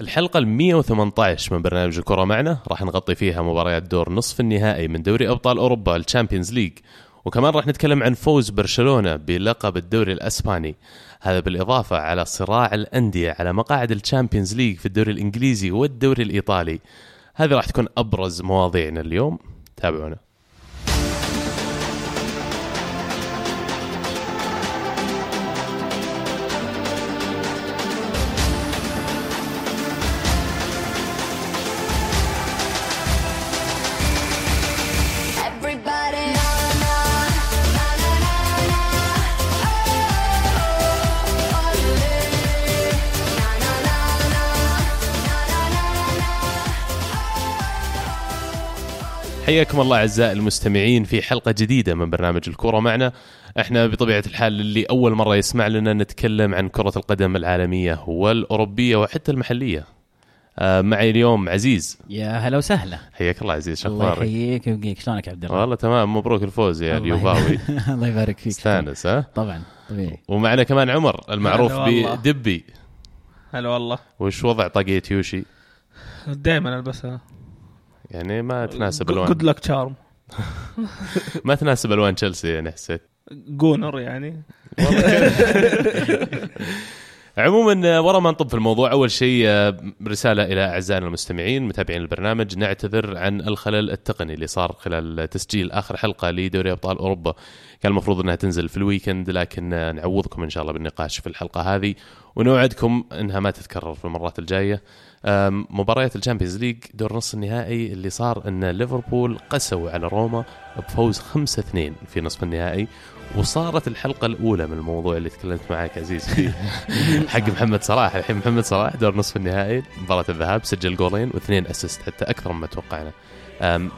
الحلقة ال 118 من برنامج الكرة معنا. راح نغطي فيها مباريات دور نصف النهائي من دوري أبطال أوروبا ال Champions League. وكمان راح نتكلم عن فوز برشلونة بلقب الدوري الأسباني. هذا بالإضافة على صراع الأندية على مقاعد ال Champions League في الدوري الإنجليزي والدوري الإيطالي. هذه راح تكون أبرز مواضيعنا اليوم. تابعونا. حياكم الله أعزائي المستمعين في حلقة جديدة من برنامج الكورة معنا. إحنا بطبيعة الحال اللي أول مرة يسمع لنا نتكلم عن كرة القدم العالمية والأوروبية وحتى المحلية. آه معي اليوم عزيز. يا هلا وسهلا. حياك الله عزيز شو الله يحييك. ويبقيك شلونك يا عبد الله؟ والله تمام مبروك الفوز يا اليوفاوي. الله يبارك فيك. استانس ها؟ طبعا طبيعي. ومعنا كمان عمر المعروف. بدبي هلا والله. وش وضع طاقية يوشي؟ دائما ألبسها. يعني ما تناسب الوان. good luck charm ما تناسب الوان تشيلسي يعني حسيت. Gunner يعني. عموما ورا ما نطب في الموضوع أول شيء آه، رسالة إلى أعزائنا المستمعين متابعين البرنامج. نعتذر عن الخلل التقني اللي صار خلال تسجيل آخر حلقة لدوري أبطال أوروبا. كان المفروض إنها تنزل في ال weekend لكن آه، نعوضكم إن شاء الله بالنقاش في الحلقة هذه. ونوعدكم إنها ما تتكرر في المرات الجاية. مباريات ال Champions League دور نص النهائي اللي صار إن ليفربول قسوا على روما بفوز 5-2 في نصف النهائي. وصارت الحلقة الأولى من الموضوع اللي تكلمت معك عزيز فيه. حق محمد صلاح الحين محمد صلاح دور نصف النهائي مباراة الذهاب سجل جولين واثنين assist حتى أكثر مما توقعنا.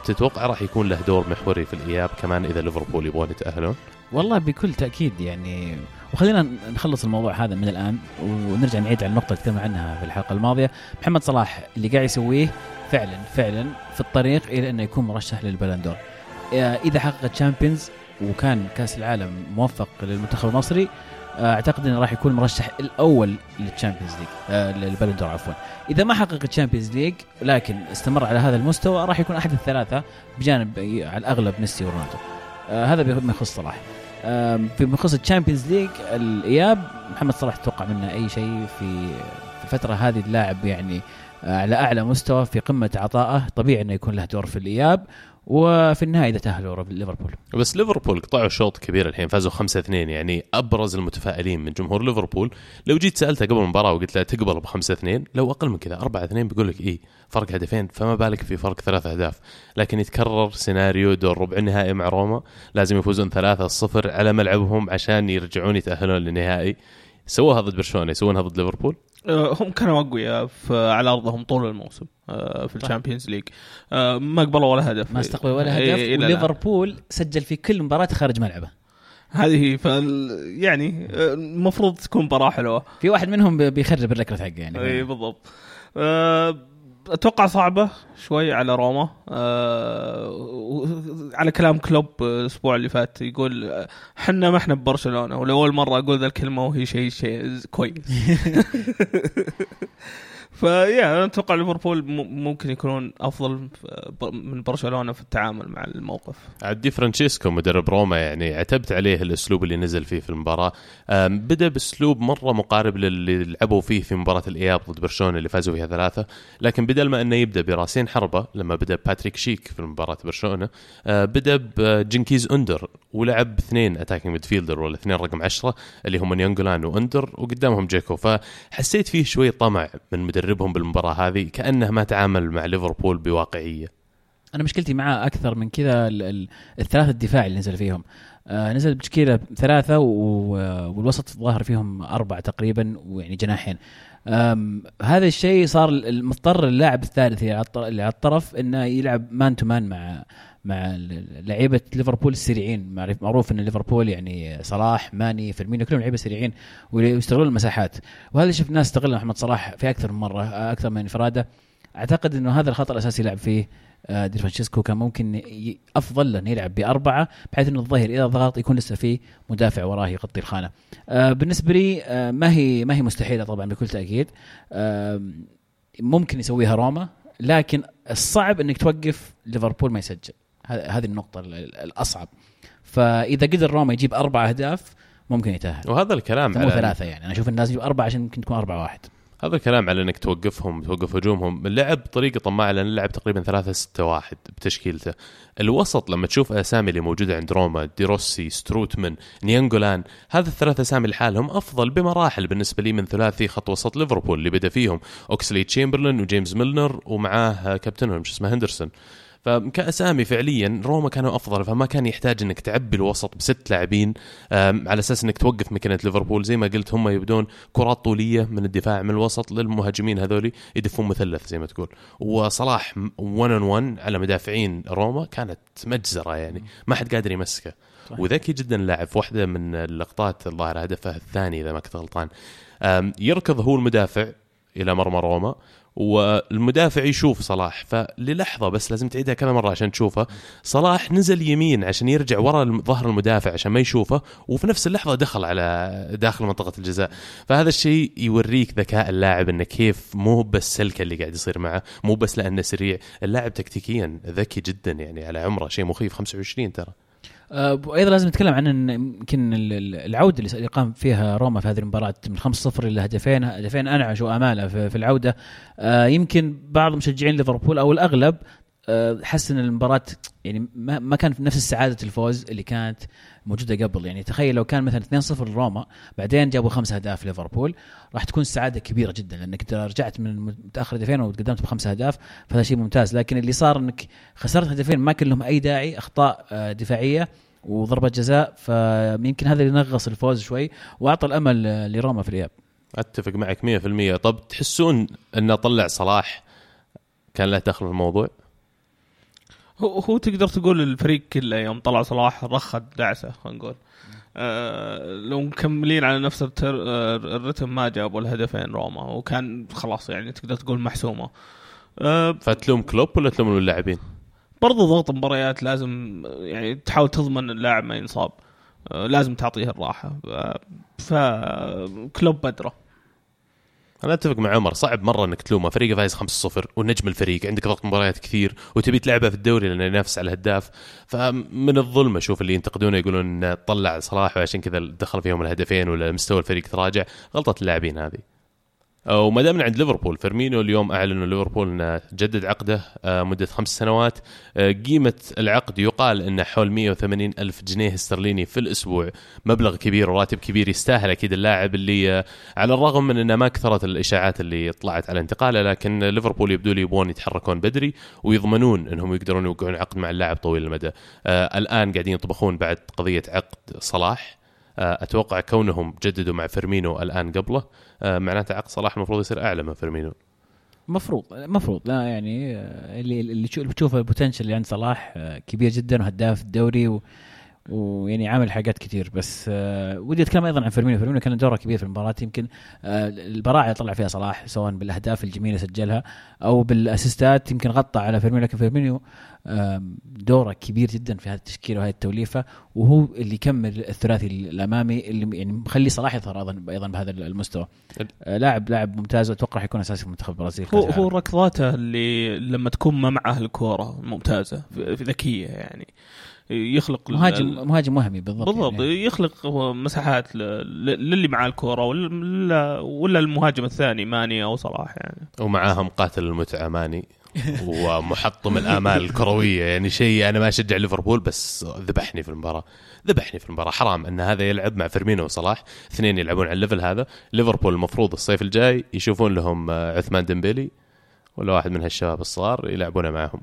تتوقع راح يكون له دور محوري في الإياب كمان إذا ليفربول يبغون يتأهلون؟ والله بكل تأكيد يعني وخلينا نخلص الموضوع هذا من الآن ونرجع نعيد على النقطة اللي تكلمنا عنها في الحلقة الماضية. محمد صلاح اللي قاعد يسويه فعلا فعلا في الطريق إلى أنه يكون مرشح لل Ballon d'Or إذا حقق Champions وكان كأس العالم موفق للمنتخب المصري أعتقد إنه راح يكون المرشح الأول لل Champions League آه، لل Ballon d'Or عفوا. إذا ما حقق ال Champions League لكن استمر على هذا المستوى راح يكون أحد الثلاثة بجانب على الأغلب ميسي ورونالدو. آه هذا بما يخص صلاح. آم، في يخص ال Champions League الإياب محمد صلاح تتوقع منه أي شيء في الفترة هذه اللاعب يعني آه، على أعلى مستوى في قمة عطائه. طبيعي إنه يكون له دور في الإياب. وفي النهاية إذا تأهلوا ليفربول. بس ليفربول قطعوا شوط كبير الحين فازوا 5 2 يعني أبرز المتفائلين من جمهور ليفربول. لو جيت سألته قبل المباراة وقلت له تقبل ب 5 2 لو أقل من كذا 4 2 بيقول لك إيه فرق هدفين فما بالك في فرق ثلاث أهداف. لكن يتكرر سيناريو دور ربع النهائي مع روما لازم يفوزون 3 0 على ملعبهم عشان يرجعون يتأهلون للنهائي. سووها ضد برشلونة يسوونها ضد ليفربول؟ آه، هم كانوا أقوياء على أرضهم طول الموسم. في ال Champions League. آه، ما قبلوا ولا هدف. ما استقبل ولا إيه، هدف الآن. وليفربول سجل في كل مباراة خارج ملعبه. هذه فال يعني آه، المفروض تكون مباراة حلوة. في واحد منهم بي- بيخرب ال record حقه يعني. اي بالضبط. آه، أتوقع صعبة شوي على روما. آه، و- على كلام كلوب الأسبوع اللي فات يقول آه، حنا ما إحنا ببرشلونة. ولاول مرة أقول ذا الكلمة وهي شيء شيء كويس. فيا أنا أتوقع ليفربول ممكن يكونون أفضل من برشلونة في التعامل مع الموقف. عاد دي فرانشيسكو مدرب روما يعني عتبت عليه الأسلوب اللي نزل فيه في المباراة. بدأ بأسلوب مرة مقارب للي لعبوا فيه في مباراة الإياب ضد برشلونة اللي فازوا فيها ثلاثة. لكن بدل ما إنه يبدأ براسين حربة لما بدأ باتريك شيك في مباراة برشلونة أه، بدأ بجنكيز أندر ولعب اثنين attacking midfielder ولا اثنين رقم عشرة اللي هم ناينجولان وأندر وقدامهم جيكو فحسيت فيه شوي طمع من مدربهم بالمباراة هذه كأنه ما تعامل مع ليفربول بواقعية. أنا مشكلتي معاه أكثر من كذا ال- ال- الثلاثة الدفاع اللي نزل فيهم. آه نزل بتشكيله ثلاثة والوسط ظاهر فيهم أربعة تقريبا ويعني جناحين. هذا الشيء صار المضطر اللاعب الثالث اللي على الطرف إنه يلعب man to man مع مع لعيبة ليفربول السريعين. معروف إن ليفربول يعني صلاح ماني فيرمينو كلهم لعيبة سريعين ويستغلون المساحات. وهذا اللي شفناه استغل محمد صلاح في أكثر من مرة أكثر من إنفرادة. أعتقد إنه هذا الخطأ الأساسي لعب فيه آه، دي فرانشيسكو. كان ممكن أفضل انه يلعب بأربعة بحيث إنه الظهير إذا ضغط يكون لسه في مدافع وراه يغطي الخانة. آه، بالنسبة لي آه، ما هي ما هي مستحيلة طبعا بكل تأكيد. ممكن يسويها روما لكن الصعب إنك توقف ليفربول ما يسجل. هذه النقطة ال- ال- الأصعب. فإذا قدر روما يجيب أربع أهداف ممكن يتأهل. وهذا الكلام مو على ثلاثة يعني. أنا أشوف الناس يجيب أربعة عشان يمكن تكون أربعة واحد. هذا الكلام على إنك توقفهم توقف هجومهم. اللعب بطريقه طماعه لأن اللعب تقريبا 3 6 1 بتشكيلته. الوسط لما تشوف الأسامي اللي موجودة عند روما ديروسي ستروتمان ناينجولان هذا الثلاث أسامي لحالهم أفضل بمراحل بالنسبة لي من ثلاثي خط وسط ليفربول اللي بدأ فيهم. أوكسليد تشامبرلين وجيمس ميلنر ومعاه كابتنهم شو اسمه هندرسون. فكأسامي فعليا روما كانوا أفضل فما كان يحتاج إنك تعبي الوسط بست لاعبين على أساس إنك توقف ماكينه ليفربول. زي ما قلت هم يبدون كرات طولية من الدفاع من الوسط للمهاجمين هذولي يدفون مثلث زي ما تقول. وصلاح 1 اون 1 على مدافعين روما كانت مجزرة يعني ما حد قادر يمسكه. وذكي جدا اللاعب في واحدة من اللقطات الظاهر هدفه الثاني إذا ما كنت غلطان. يركض هو المدافع إلى مرمى روما. والمدافع يشوف صلاح فللحظة بس لازم تعيدها كذا مرة عشان تشوفه. صلاح نزل يمين عشان يرجع ورا ظهر المدافع عشان ما يشوفه وفي نفس اللحظة دخل على داخل منطقة الجزاء. فهذا الشيء يوريك ذكاء اللاعب إنه كيف مو بس سلكة اللي قاعد يصير معه مو بس لأنه سريع اللاعب تكتيكيا ذكي جدا يعني على عمره شيء مخيف 25 ترى. وأيضا لازم نتكلم عن يمكن ال- ال- العودة اللي قام فيها روما في هذه المباراة من 5-0 إلى هدفين هدفين انعشوا اماله في, العودة. آه، يمكن بعض مشجعين ليفربول أو الأغلب آه، حس إن المباراة يعني ما كان في نفس السعاده الفوز اللي كانت موجودة قبل. يعني تخيل لو كان مثلا 2-0 لروما بعدين جابوا خمس أهداف ليفربول راح تكون السعاده كبيرة جدا. لأنك إذا رجعت من متأخر هدفين وتقدمت بخمس أهداف فهذا شيء ممتاز. لكن اللي صار إنك خسرت هدفين ما كان لهم أي داعي أخطاء آه، دفاعية وضربة جزاء. فيمكن هذا اللي نغص الفوز شوي وأعطى الأمل آه، لروما في الإياب. أتفق معك 100% طب تحسون انه طلع صلاح كان له دخل في الموضوع؟ هو هو تقدر تقول الفريق كله يوم طلع صلاح رخد دعسه خلينا نقول آه لو مكملين على نفس. آه، الرتم ما جابوا الهدفين روما وكان خلاص يعني تقدر تقول محسومة آه فتلوم كلوب ولا تلوم اللاعبين؟ برضو ضغط مباريات لازم يعني تحاول تضمن اللاعب ما ينصاب آه لازم تعطيه الراحة آه فكلوب بدرة أنا أتفق مع عمر صعب مرة إنك تلومه. فريقه فايز 5-0 ونجم الفريق عندك ضغط مباريات كثير وتبي تلعبه في الدوري لأنه ينافس على الهداف. فمن الظلم أشوف اللي ينتقدونه يقولون إنه طلع صلاح وعشان كذا دخل فيهم الهدفين ولا مستوى الفريق تراجع. غلطة اللاعبين هذه. وما دمنا عند ليفربول فيرمينو اليوم اعلنوا ليفربول إنه جدد عقده آه، مدة خمس سنوات. آه، قيمة العقد يقال إنه حول 180 ألف جنيه استرليني في الأسبوع. مبلغ كبير وراتب كبير يستاهل أكيد اللاعب اللي آه، على الرغم من إنه ما كثرت الإشاعات اللي طلعت على انتقاله لكن ليفربول يبدو لي يبغون يتحركون بدري ويضمنون إنهم يقدرون يوقعون عقد مع اللاعب طويل المدى. آه، الآن قاعدين يطبخون بعد قضية عقد صلاح. آه، أتوقع كونهم جددوا مع فيرمينو الآن قبله. آه، معناته عقد صلاح المفروض يصير أعلى من فيرمينو. مفروض مفروض. لا يعني آه، اللي اللي تشوف بتشوفه ال potential اللي عند صلاح آه، كبير جدا وهداف الدوري ويعني عامل حاجات كتير بس آه ودي أتكلم أيضا عن فيرمينو فيرمينو كان دوره كبير في المباراة يمكن آه البراعه اللي طلع فيها صلاح سواء بالأهداف الجميلة سجلها أو بال assist ات يمكن غطى على فيرمينو لكن فيرمينو آه دوره كبير جدا في هذا التشكيل وهذه التوليفة وهو اللي يكمل الثلاثي الأمامي اللي يعني مخلي صلاح يظهر أيضا أيضا بهذا المستوى. آه لاعب لاعب ممتاز واتوقع حيكون أساسي في منتخب البرازيل هو هو. ركضاته اللي لما تكون ما معه الكورة ممتازة ذكية يعني. يخلق ال- مهاجم مهاجم وهمي بالضبط بالضبط يعني. يخلق هو مساحات ل- ل- للي معاه الكورة ولا ولا المهاجم الثاني ماني أو صلاح يعني. ومعاهم قاتل المتعة ماني ومحطم الامال الكرويه يعني شيء أنا ما أشجع ليفربول بس ذبحني في المباراة. ذبحني في المباراة. حرام إن هذا يلعب مع فيرمينو وصلاح. اثنين يلعبون على ال level هذا. ليفربول المفروض الصيف الجاي يشوفون لهم آه، عثمان ديمبيلي ولا واحد من هالشباب الصغار يلعبونه معهم.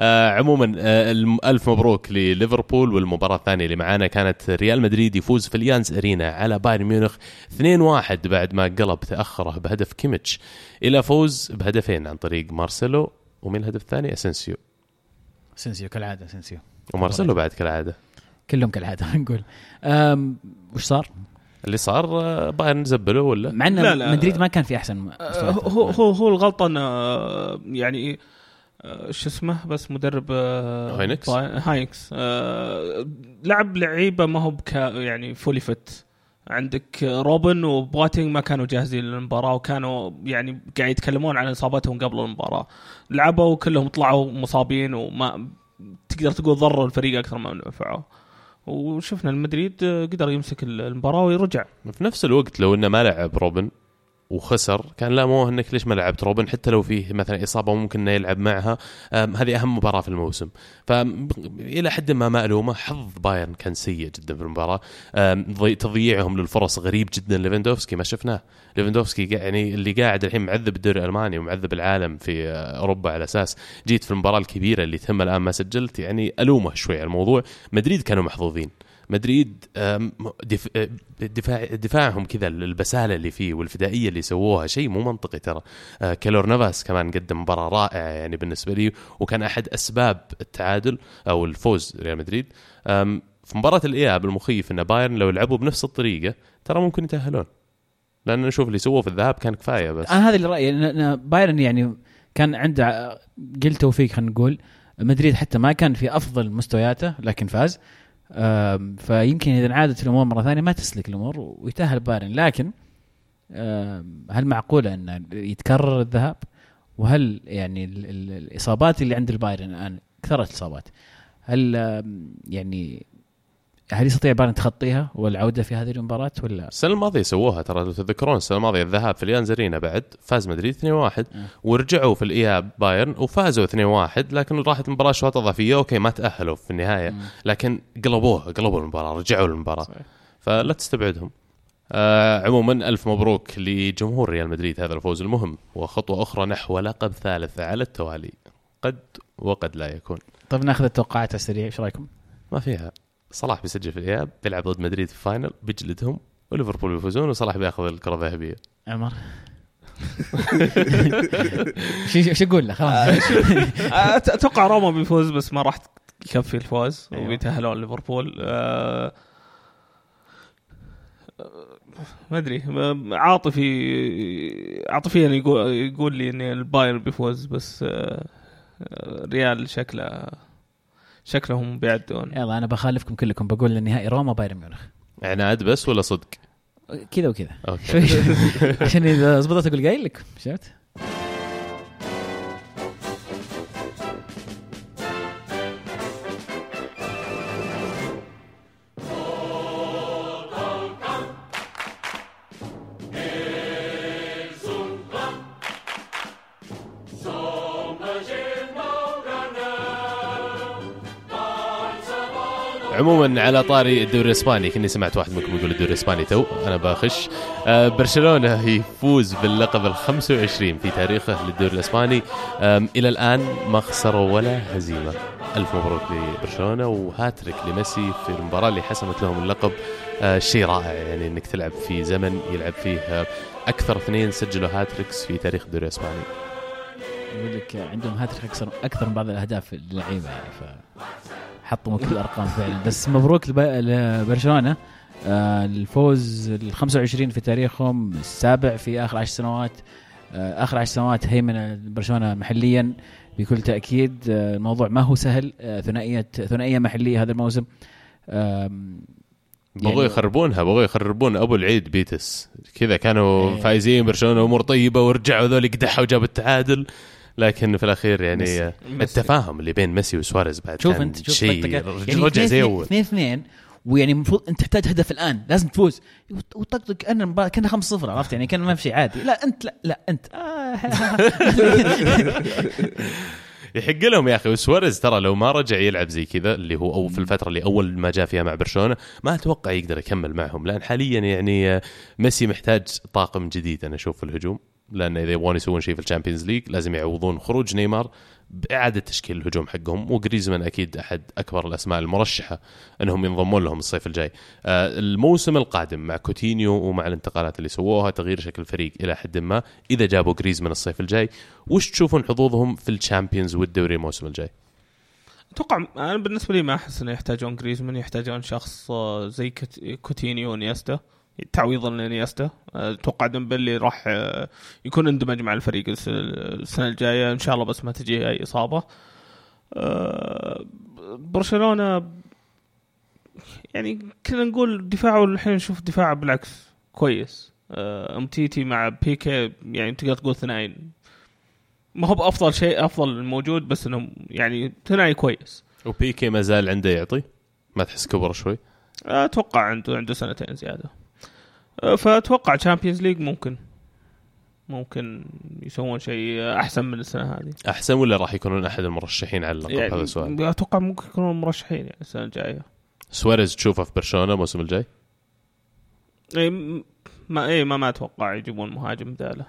آه عموما آه الم- ألف مبروك لليفربول والمباراة الثانية اللي معانا كانت ريال مدريد يفوز في أليانز أرينا على بايرن ميونخ 2-1 بعد ما قلب تأخره بهدف كيميتش إلى فوز بهدفين عن طريق مارسيلو ومن الهدف الثاني اسنسيو سنسيو كالعادة سنسيو ومارسيلو بعد كالعادة كلهم كالعادة نقول وش صار؟ اللي صار آه، بايرن زبلوا ولا مع ان. مدريد ما كان في أحسن. هو هو هو الغلطة انه آه، يعني شو اسمه؟ بس مدرب آه، هاينكس؟ هاينكس. آه، لعب لعيبة ما هو بكا يعني fully fit عندك روبن وبواتينج ما كانوا جاهزين للمباراة وكانوا يعني قاعد يتكلمون عن إصابتهم قبل المباراة. لعبوا كلهم طلعوا مصابين وما تقدر تقول ضروا الفريق أكثر ما نفعوا. وشفنا المدريد قدر يمسك المباراة ويرجع. في نفس الوقت لو إنه ما لعب روبن وخسر. كان لا مو إنك ليش ما لعبت روبن؟ حتى لو فيه مثلا إصابة ممكن إنه يلعب معها. هذه أهم مباراة في الموسم. فالى حد ما ما ألومه. حظ بايرن كان سيء جدا في المباراة. تضييعهم للفرص غريب جدا. ليفندوفسكي ما شفناه. ليفندوفسكي يعني اللي قاعد الحين معذب الدوري الألماني ومعذب العالم في أوروبا على أساس جيت في المباراة الكبيرة اللي تهم الآن ما سجلت. يعني ألومه شوي على الموضوع. مدريد كانوا محظوظين. مدريد دفاع دفاعهم كذا البسالة اللي فيه والفدائية اللي سووها شيء مو منطقي ترى. آه، كالور نافاس كمان قدم مباراة رائعة يعني بالنسبة لي وكان أحد أسباب التعادل أو الفوز ريال مدريد. في مباراة الإياب المخيف إن بايرن لو لعبوا بنفس الطريقة ترى ممكن يتأهلون. لأن نشوف اللي سووه في الذهاب كان كفاية بس. أنا هذا اللي رأيي بايرن يعني كان عنده قل توفيق خلينا نقول مدريد حتى ما كان في أفضل مستوياته لكن فاز. فيمكن إذا عادت الأمور مرة ثانية ما تسلك الأمور ويتأهل بايرن لكن هل معقولة أن يتكرر الذهاب؟ وهل يعني الإصابات اللي عند البايرن الآن كثرت الإصابات هل يعني هل يستطيع بايرن تخطيها والعودة في هذه المباراة ولا السنة الماضية سووها ترى لو تذكرون السنة الماضية الذهاب في أليانز أرينا بعد فاز مدريد 2-1 أه. ورجعوا في الإياب بايرن وفازوا 2-1 لكن راحت المباراه شوط إضافية okay ما تأهلوا في النهاية أه. لكن قلبوها قلبوا المباراة رجعوا للمباراه صحيح. فلا تستبعدهم آه عموما ألف مبروك لجمهور ريال مدريد هذا الفوز المهم وخطوة أخرى نحو لقب ثالث على التوالي قد وقد لا يكون طيب ناخذ التوقعات السريعه إيش رأيكم؟ ما فيها صلاح بيسجل في الإياب بيلعب ضد مدريد في ال final بيجلدهم وليفربول بيفوزون وصلاح بياخذ الكرة الذهبية. عمر. شو أقول له؟ خلاص. أتوقع روما بيفوز بس ما راح يكفي الفوز. أيوة. وبيتاهلون ليفربول. أه ما أدري. عاطفي عاطفيا يقول يقول لي إن البايرن بيفوز بس آه، ريال شكله شكلهم بيعدون يلا أنا بخالفكم كلكم بقول النهائي روما بايرن ميونخ عناد بس ولا صدق؟ كذا وكذا عشان إذا ضبطت أقول قايل لك شفت؟ عموما على طاري الدوري الإسباني كني سمعت واحد منكم يقول الدوري الإسباني تو أنا بخش آه برشلونة يفوز باللقب ال 25 في تاريخه للدوري الإسباني. إلى الآن ما خسروا ولا هزيمة. ألف مبروك لبرشلونة وهاتريك لميسي في المباراة اللي حسمت لهم اللقب. آه شيء رائع يعني إنك تلعب في زمن يلعب فيه آه أكثر اثنين سجلوا hat-tricks في تاريخ الدوري الإسباني. يقول لك عندهم هاتريك أكثر أكثر من بعض الأهداف اللعيبة يعني ف حطموا كل الأرقام فعلا. بس مبروك لبرشلونة. آه، الفوز ال 25 في تاريخهم السابع في آخر عشر سنوات. آه، آخر عشر سنوات هيمنة برشلونة محليا بكل تأكيد. آه، الموضوع ما هو سهل. ثنائية ثنائية محلية هذا الموسم. بغوا يعني يخربونها بغوا يخربون أبو العيد بيتس. كذا كانوا إيه. فايزين برشلونة أمور طيبة ورجعوا ذول قدحوا وجابوا التعادل. لكن في الأخير يعني ميسي. التفاهم اللي بين ميسي وسواريز بعد شوف أنت شوف شيء يعني رجع زي اول اثنين اثنين ويعني المفروض أنت تحتاج هدف الآن لازم تفوز. وطقطق كان المباراه كانها 5 0 عرفت يعني؟ كان ما في شيء عادي. لا أنت لا لا أنت. آه يحق لهم يا أخي. وسواريز ترى لو ما رجع يلعب زي كذا اللي هو أو في الفترة اللي أول ما جاء فيها مع برشلونة ما أتوقع يقدر يكمل معهم. لأن حاليا يعني ميسي محتاج طاقم جديد أنا أشوف في الهجوم. لأن إذا يبغون يسوون شيء في ال Champions League لازم يعوضون خروج نيمار بإعادة تشكيل الهجوم حقهم وجريزمان أكيد أحد أكبر الأسماء المرشحة إنهم ينضمون لهم الصيف الجاي. آه الموسم القادم مع كوتينيو ومع الانتقالات اللي سووها تغيير شكل الفريق إلى حد ما إذا جابوا جريزمان الصيف الجاي وش تشوفون حظوظهم في ال Champions والدوري الموسم الجاي؟ أتوقع أنا بالنسبة لي ما أحس إنه يحتاجون جريزمان يحتاجون شخص آه، زي كوتينيو ونيستا تعويضا لإنيستا. أتوقع ديمبلي راح آه، يكون اندمج مع الفريق السنة الجاية. إن شاء الله بس ما تجي أي إصابة. آه، برشلونة يعني كنا نقول دفاعه الحين نشوف دفاعه بالعكس كويس. آه، أومتيتي مع بيكي يعني تقدر تقول ثنائي ما هو بأفضل شيء أفضل الموجود بس إنهم يعني ثنائي كويس. وبيكي ما زال عنده يعطي؟ ما تحس كبر شوي؟ أتوقع عنده عنده سنتين زيادة. فأتوقع Champions League ممكن. ممكن يسوون شيء أحسن من السنة هذه. أحسن ولا راح يكونون أحد المرشحين على اللقب؟ يعني هذا السؤال أتوقع ممكن يكونون مرشحين يعني السنة الجاية. سواريز تشوفه في برشلونة الموسم الجاي؟ م- ما اي ما ما أتوقع يجيبون مهاجم بداله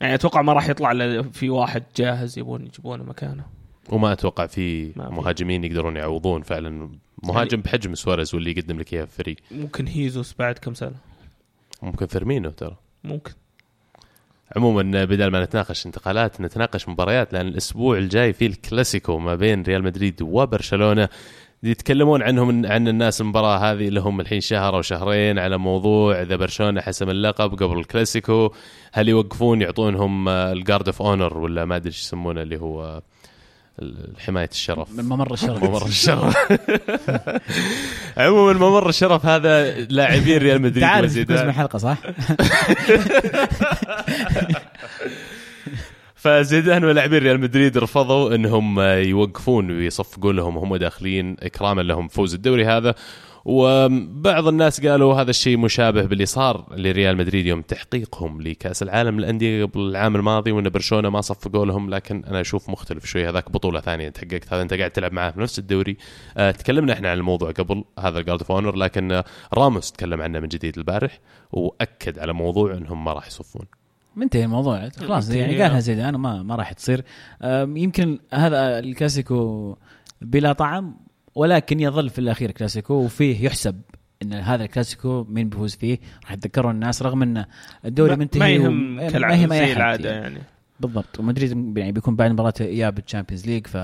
يعني أتوقع ما راح يطلع إلا في واحد جاهز يبون يجيبونه مكانه. وما أتوقع في. مهاجمين يقدرون يعوضون فعلا. مهاجم بحجم سواريز واللي يقدم لك إياه في الفريق ممكن هيزوس بعد كم سنة. ممكن فيرمينو ترى. ممكن. عموما بدل ما نتناقش انتقالات نتناقش مباريات لأن الأسبوع الجاي في الكلاسيكو ما بين ريال مدريد وبرشلونة. يتكلمون عنهم عن الناس المباراة هذه لهم الحين شهر أو شهرين على موضوع إذا برشلونة حسم اللقب قبل الكلاسيكو هل يوقفون يعطونهم ال guard of honor ولا ما أدري إيش يسمونه اللي هو حماية الشرف. من ممر الشرف. ممر الشرف. عموما ممر الشرف هذا لاعبين ريال مدريد وزيدان. اسم الحلقة صح؟ فزيدان ولاعبين ريال مدريد رفضوا إنهم يوقفون ويصفقون لهم وهم داخلين إكراما لهم. فوز الدوري هذا وبعض الناس قالوا هذا الشيء مشابه باللي صار لريال مدريد يوم تحقيقهم لكأس العالم للأندية قبل العام الماضي وإن برشلونة ما صفقوا لهم لكن أنا أشوف مختلف شوي. هذاك بطولة ثانية أنت حققت هذا أنت قاعد تلعب معاه في نفس الدوري. آه تكلمنا إحنا عن الموضوع قبل هذا ال guard of honor لكن آه، راموس تكلم عنه من جديد البارح وأكد على موضوع إنهم ما راح يصفقون. منتهي الموضوع خلاص يعني آه. قالها زيدان ما ما راح تصير. أم، يمكن هذا الكلاسيكو بلا طعم ولكن يظل في الأخير كلاسيكو وفيه يحسب إن هذا الكلاسيكو مين بيفوز فيه راح يتذكرون الناس رغم إن الدوري ما- منتهي ما و- يهم ما كالعادة يهم أي زي العادة يعني. يعني. بالضبط. ومدريد يعني بيكون بعد مباراة إياب ال Champions League ف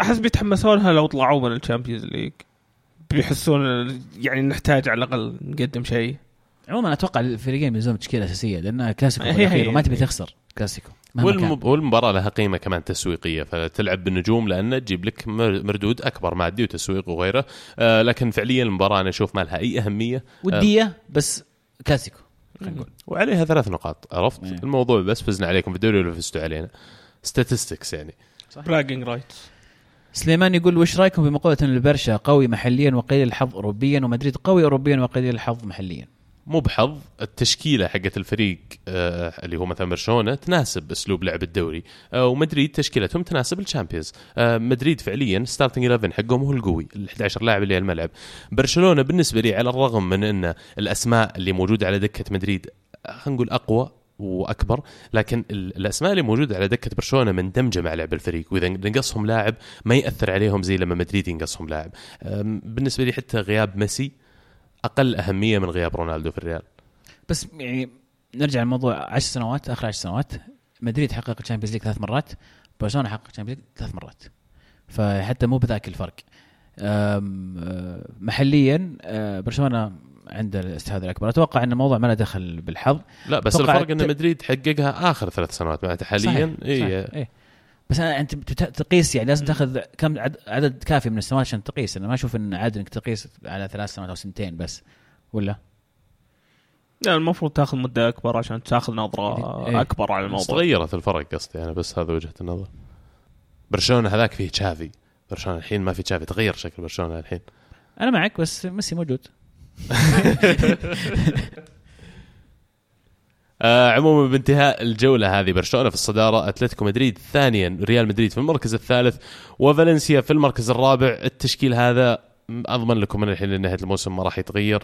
أحس بيتحمسون لها لو طلعوا من ال Champions League. بيحسون يعني نحتاج على الأقل نقدم شيء. عموما أتوقع الفريقين بيلزمهم تشكيلة أساسية لانها كلاسيكو هي- هي. وما تبي تخسر. كلاسيكو والم... والمباراة لها قيمة كمان تسويقية فتلعب بالنجوم لأنه تجيب لك مر- مردود أكبر مادي وتسويق وغيره. آه لكن فعليا المباراة أنا أشوف ما لها أي أهمية. ودية بس كلاسيكو خلينا نقول. وعليها ثلاث نقاط عرفت؟ إيه. الموضوع بس فزنا عليكم في الدوري ولا فزتوا علينا؟ statistics يعني. bragging rights سليمان يقول وش رأيكم بمقولة إن البرشا قوي محليا وقليل الحظ اوروبيا ومدريد قوي اوروبيا وقليل الحظ محليا؟ مو بحظ التشكيلة حقت الفريق آه اللي هو مثلا برشلونة تناسب أسلوب لعب الدوري آه ومدريد تشكيلتهم تناسب ال Champions. آه مدريد فعليا starting 11 حقهم هو القوي ال 11 لاعب اللي على الملعب. برشلونة بالنسبة لي على الرغم من إن الأسماء اللي موجودة على دكة مدريد خلينا نقول أقوى وأكبر لكن ال- الأسماء اللي موجودة على دكة برشلونة مندمجه مع لعب الفريق وإذا نقصهم لاعب ما يأثر عليهم زي لما مدريد ينقصهم لاعب. بالنسبة لي حتى غياب ميسي أقل أهمية من غياب رونالدو في الريال. بس يعني نرجع للموضوع 10 سنوات آخر 10 سنوات. مدريد حقق ال Champions League ثلاث مرات برشلونة حقق ال Champions League ثلاث مرات. فحتى مو بذاك الفرق. أه، محليا أه، برشلونة عنده الاستحواذ الأكبر. أتوقع إن الموضوع ما له دخل بالحظ. لا بس الفرق إن مدريد حققها آخر ثلاث سنوات. معناته حاليا صحيح، اي صحيح، إيه. بس أنا أنت بت- تقيس يعني لازم تاخذ كم عد- عدد كافي من السنوات عشان تقيس. أنا ما أشوف إن عادي إنك تقيس على ثلاث سنوات أو سنتين بس. ولا؟ لا المفروض تاخذ مدة أكبر عشان تاخذ نظرة إيه. أكبر على بس الموضوع. تغيرت الفرق قصدي أنا بس هذا وجهة النظر. برشلونة هذاك فيه تشافي. برشلونة الحين ما في تشافي تغير شكل برشلونة الحين. أنا معك بس ميسي موجود. آه عموما بانتهاء الجولة هذه برشلونة في الصدارة أتلتيكو مدريد ثانيا ريال مدريد في المركز الثالث وفالنسيا في المركز الرابع. التشكيل هذا أضمن لكم من الحين لنهاية الموسم ما راح يتغير.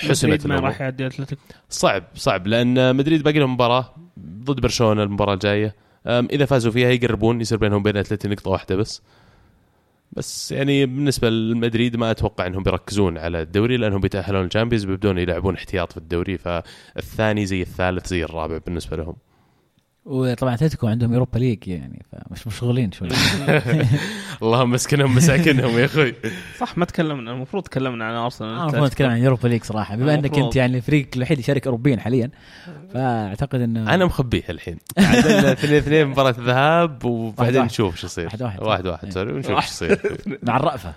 حسمت ما راح يعدي أتلتيكو. صعب صعب لأن مدريد باقي لهم مباراة ضد برشلونة المباراة الجاية. إذا فازوا فيها يقربون يصير بينهم وبين اتلتي نقطة واحدة بس. بس يعني بالنسبة لمدريد ما أتوقع إنهم بيركزون على الدوري لأنهم بيتأهلون ال Champions بيبدون يلعبون احتياط في الدوري فالثاني زي الثالث زي الرابع بالنسبة لهم. وطبعا أتلتيكو عندهم Europa League يعني فمش مشغولين شوي. اللهم مسكنهم مساكنهم يا أخوي. صح ما تكلمنا المفروض تكلمنا عن أرسنال. أنا المفروض نتكلم عن Europa League صراحة. بما أنك. أنت يعني الفريق الوحيد اللي يشارك اوروبيا حاليا فأعتقد إنه أنا مخبيه الحين. اثنين اثنين مباراة ذهاب وبعدين. نشوف شو يصير. واحد واحد. واحد واحد إيه. sorry ونشوف شو يصير. مع الرأفة.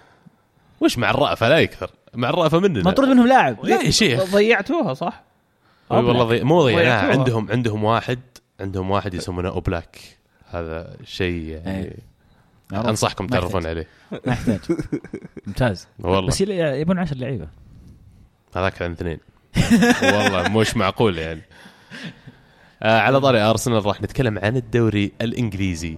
وش مع الرأفة؟ لا يكثر. مع الرأفة مننا. مطرود منهم لاعب. لا يا شيخ. ضيعتوها صح؟ والله ضي... مو ضيعناها. عندهم عندهم واحد عندهم واحد يسمونه أوبلاك. هذا شيء يعني إيه. أنصحكم تعرفون. عليه. ما يحتاج. ممتاز. والله. بس يبون 10 لعيبة. هذاك عن اثنين. والله مش معقول يعني. آه على طاري أرسنال راح نتكلم عن الدوري الإنجليزي.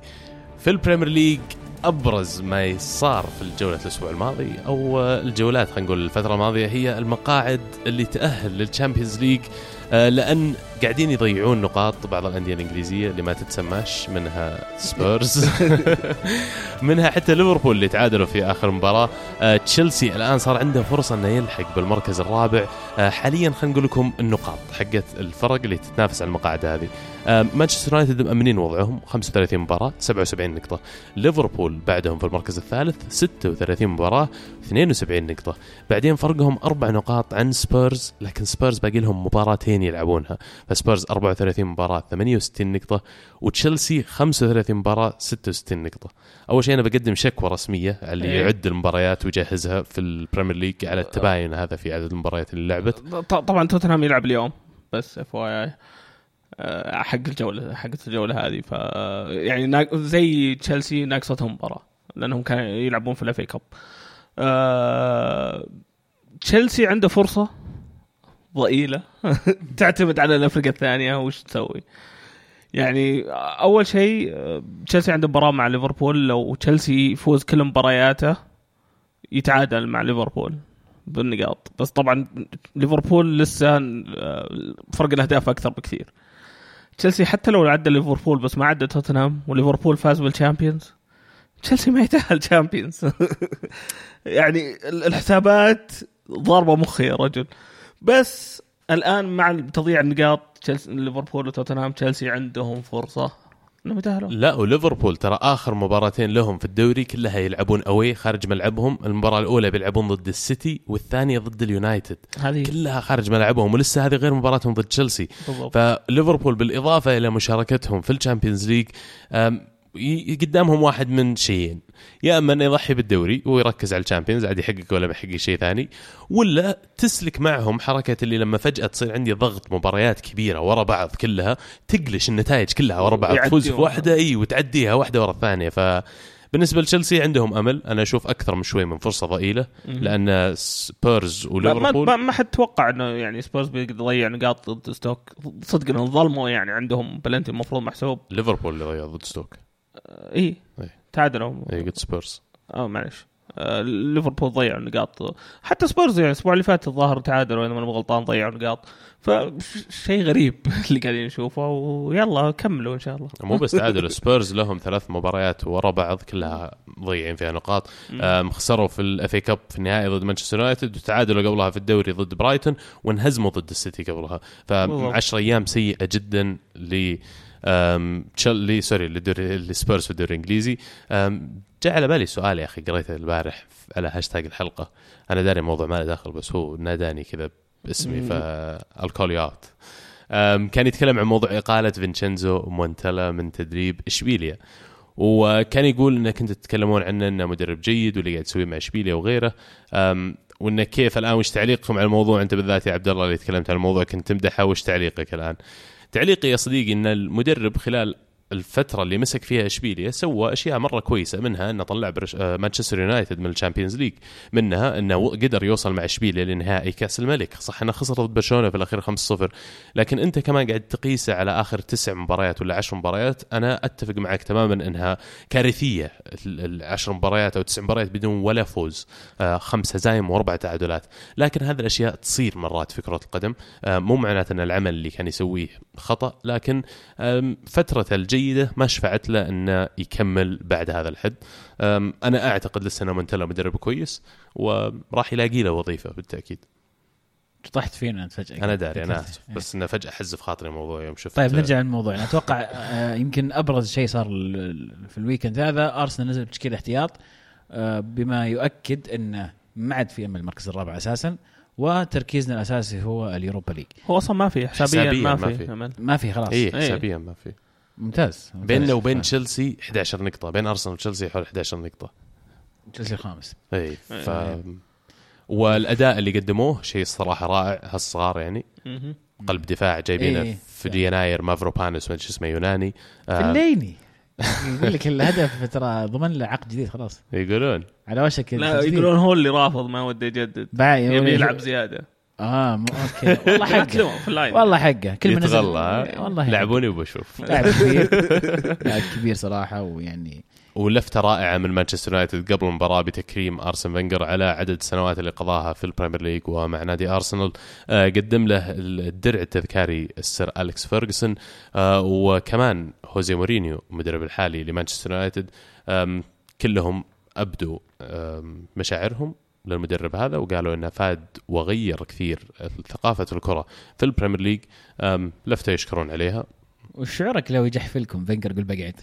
في ال Premier League أبرز ما صار في الجولة الأسبوع الماضي أو الجولات خلينا نقول الفترة الماضية هي المقاعد اللي تأهل لل Champions League. لأن قاعدين يضيعون نقاط بعض الأندية الإنجليزية اللي ما تتسماش منها سبيرز منها حتى ليفربول اللي تعادلوا في آخر مباراة. آه، تشيلسي الآن صار عنده فرصة إنه يلحق بالمركز الرابع. آه، حاليا خلينا نقول لكم النقاط حقت الفرق اللي تتنافس على المقاعد هذه. آه، مانشستر يونايتد مأمنين وضعهم 35 مباراة 77 نقطة. ليفربول بعدهم في المركز الثالث 36 مباراة 72 نقطة. بعدين فرقهم أربع نقاط عن سبيرز لكن سبيرز باقي لهم مباراتين يلعبونها. فسبيرز 34 مباراة 68 نقطة. وتشيلسي 35 مباراة 66 نقطة. أول شيء أنا بقدم شكوى رسمية على اللي إيه. يعد المباريات ويجهزها في البريمير ليج على التباين هذا في عدد المباريات اللي لعبت. طبعا توتنهام يلعب اليوم بس FYI حق الجولة حقت الجولة هذه. ف يعني نا- زي تشيلسي ناقصتهم مباراة لأنهم كانوا يلعبون في ال FA Cup. آه، تشيلسي عنده فرصة ضئيلة تعتمد على الافرقه الثانية وش تسوي؟ يعني أول شيء آه، تشيلسي عنده مباراة مع ليفربول. لو تشيلسي يفوز كل مبارياته يتعادل مع ليفربول بالنقاط. بس طبعا ليفربول لسه آه، فرق الأهداف أكثر بكثير. تشيلسي حتى لو عدى ليفربول بس ما عدى توتنهام وليفربول فاز بالشامبيونز تشيلسي ما يتأهل تشامبيونز يعني ال- الحسابات ضاربة مخي يا رجل. بس الآن مع تضييع النقاط تشيلسي ليفربول وتوتنهام تشيلسي عندهم فرصة. انهم يتاهلون لا وليفربول ترى آخر مباراتين لهم في الدوري كلها يلعبون away خارج ملعبهم. المباراة الأولى بيلعبون ضد السيتي والثانية ضد اليونايتد. هذه كلها خارج ملعبهم ولسه هذه غير مباراتهم ضد تشيلسي. فليفربول بالإضافة إلى مشاركتهم في الشامبيونز ليج قدامهم واحد من شيئين. يا أما إنه يضحي بالدوري ويركز على الشامبيونز عاد يحقق ولا ما يحقق شيء ثاني ولا تسلك معهم حركة اللي لما فجأة تصير عندي ضغط مباريات كبيرة ورا بعض كلها تقلش النتائج كلها ورا بعض تفوز في. واحدة إي وتعديها واحدة ورا الثانية. ف بالنسبة لتشيلسي عندهم أمل أنا أشوف أكثر من شوي من فرصة ضئيلة لأن سبيرز ما, ما, وليفربول ما, ما حد توقع إنه يعني سبيرز بيقدر يضيع نقاط ضد ستوك. صدق إنهم ظلموا يعني عندهم بلنتي المفروض محسوب. ليفربول اللي ضيع ضد ستوك. إي. إيه. تعادلوا إي قلت سبيرز. آه معلش ليفربول ضيعوا نقاط. حتى سبيرز يعني الأسبوع اللي فات الظاهر تعادلوا إذا ماني غلطان ضيعوا نقاط. فشيء غريب اللي قاعدين نشوفه ويلا كملوا إن شاء الله. مو بس تعادل سبيرز لهم ثلاث مباريات ورا بعض كلها ضيعين فيها نقاط. خسروا في ال FA Cup في النهائي ضد مانشستر يونايتد وتعادلوا قبلها في الدوري ضد برايتون وانهزموا ضد السيتي قبلها. بالضبط. فعشر أيام سيئة جدا ل لي sorry للدوري لسبيرز في الدوري الإنجليزي. جاء على بالي سؤال يا أخي قريته البارح على هاشتاج الحلقة. أنا داري الموضوع ما له داخل بس هو ناداني كذا باسمي فال call out كان يتكلم عن موضوع إقالة فينشينزو مونتلا من تدريب إشبيليا. وكان يقول انك كنتوا تتكلمون عنه إنه مدرب جيد واللي قاعد يسويه مع إشبيليا وغيره. وانه كيف الآن وش تعليقكم على الموضوع؟ أنت بالذات يا عبد الله اللي تكلمت عن الموضوع كنت تمدحه وش تعليقك الآن؟ تعليقي يا صديقي إن المدرب خلال الفترة اللي مسك فيها إشبيليا سوى أشياء مرة كويسة منها إنه طلع برش... آه، مانشستر يونايتد من الشامبيونز ليج منها إنه قدر يوصل مع إشبيليا لنهائي كأس الملك. صح إنه خسر ضد برشلونة في الأخير 5-0 لكن أنت كمان قاعد تقيسه على آخر تسع مباريات ولا عشر مباريات أنا أتفق معك تماما إنها كارثية ال- العشر مباريات أو تسع مباريات بدون ولا فوز آه خمس هزايم واربع تعادلات. لكن هذه الأشياء تصير مرات في كرة القدم آه مو معناته إن العمل اللي كان يسويه خطأ لكن آم، فترته الجيده ما شفعت له إنه يكمل بعد هذا الحد. أنا أعتقد لسه إنه منتلا مدرب كويس وراح يلاقي له وظيفة بالتأكيد. طحت فينا أنت فجأة. أنا داري أنا اسف بس إنه فجأة حز في خاطري الموضوع يوم شفت. طيب نرجع للموضوع. أتوقع آه، يمكن أبرز شيء صار ال- في الويكند هذا أرسنال نزل بتشكيل احتياط آه، بما يؤكد إنه ما عاد في أمل المركز الرابع أساسا وتركيزنا الأساسي هو اليوروبا ليج. هو أصلا ما في حسابيا حسابياً ما ما في. ما في خلاص. اي إيه. حسابيا ما في. ممتاز, ممتاز. بيننا وبين تشيلسي 11 نقطة. بين أرسنال وتشيلسي حول 11 نقطة. تشيلسي الخامس إي ف والأداء اللي قدموه شيء الصراحة رائع هالصغار يعني. قلب دفاع جايبينه إيه. في يناير مافروبانوس ما أدري شو اسمه يوناني. آه فليني. يقول لك الهدف ترى ضمن له عقد جديد خلاص. يقولون. على وشك. لا. يقولون هو اللي رافض ما وده يجدد يبي يلعب زيادة. آه مو okay. والله حقه. والله حقه. كل ما نزل؟ والله لعبوني وبشوف. لاعب كبير. لاعب كبير صراحة ويعني ولفته رائعة من مانشستر يونايتد قبل المباراة بتكريم أرسن فينجر على عدد السنوات اللي قضاها في البريمير ليج ومع نادي أرسنال. آه، قدم له الدرع التذكاري السر أليكس فيرجسون آه، وكمان هوزي مورينيو المدرب الحالي لمانشستر يونايتد. كلهم أبدوا مشاعرهم. للمدرب هذا وقالوا إنه فاد وغير كثير ثقافة الكرة في البريمير ليج. لفتة يشكرون عليها. وش شعورك لو يجح لكم فينجر يقول بقعد.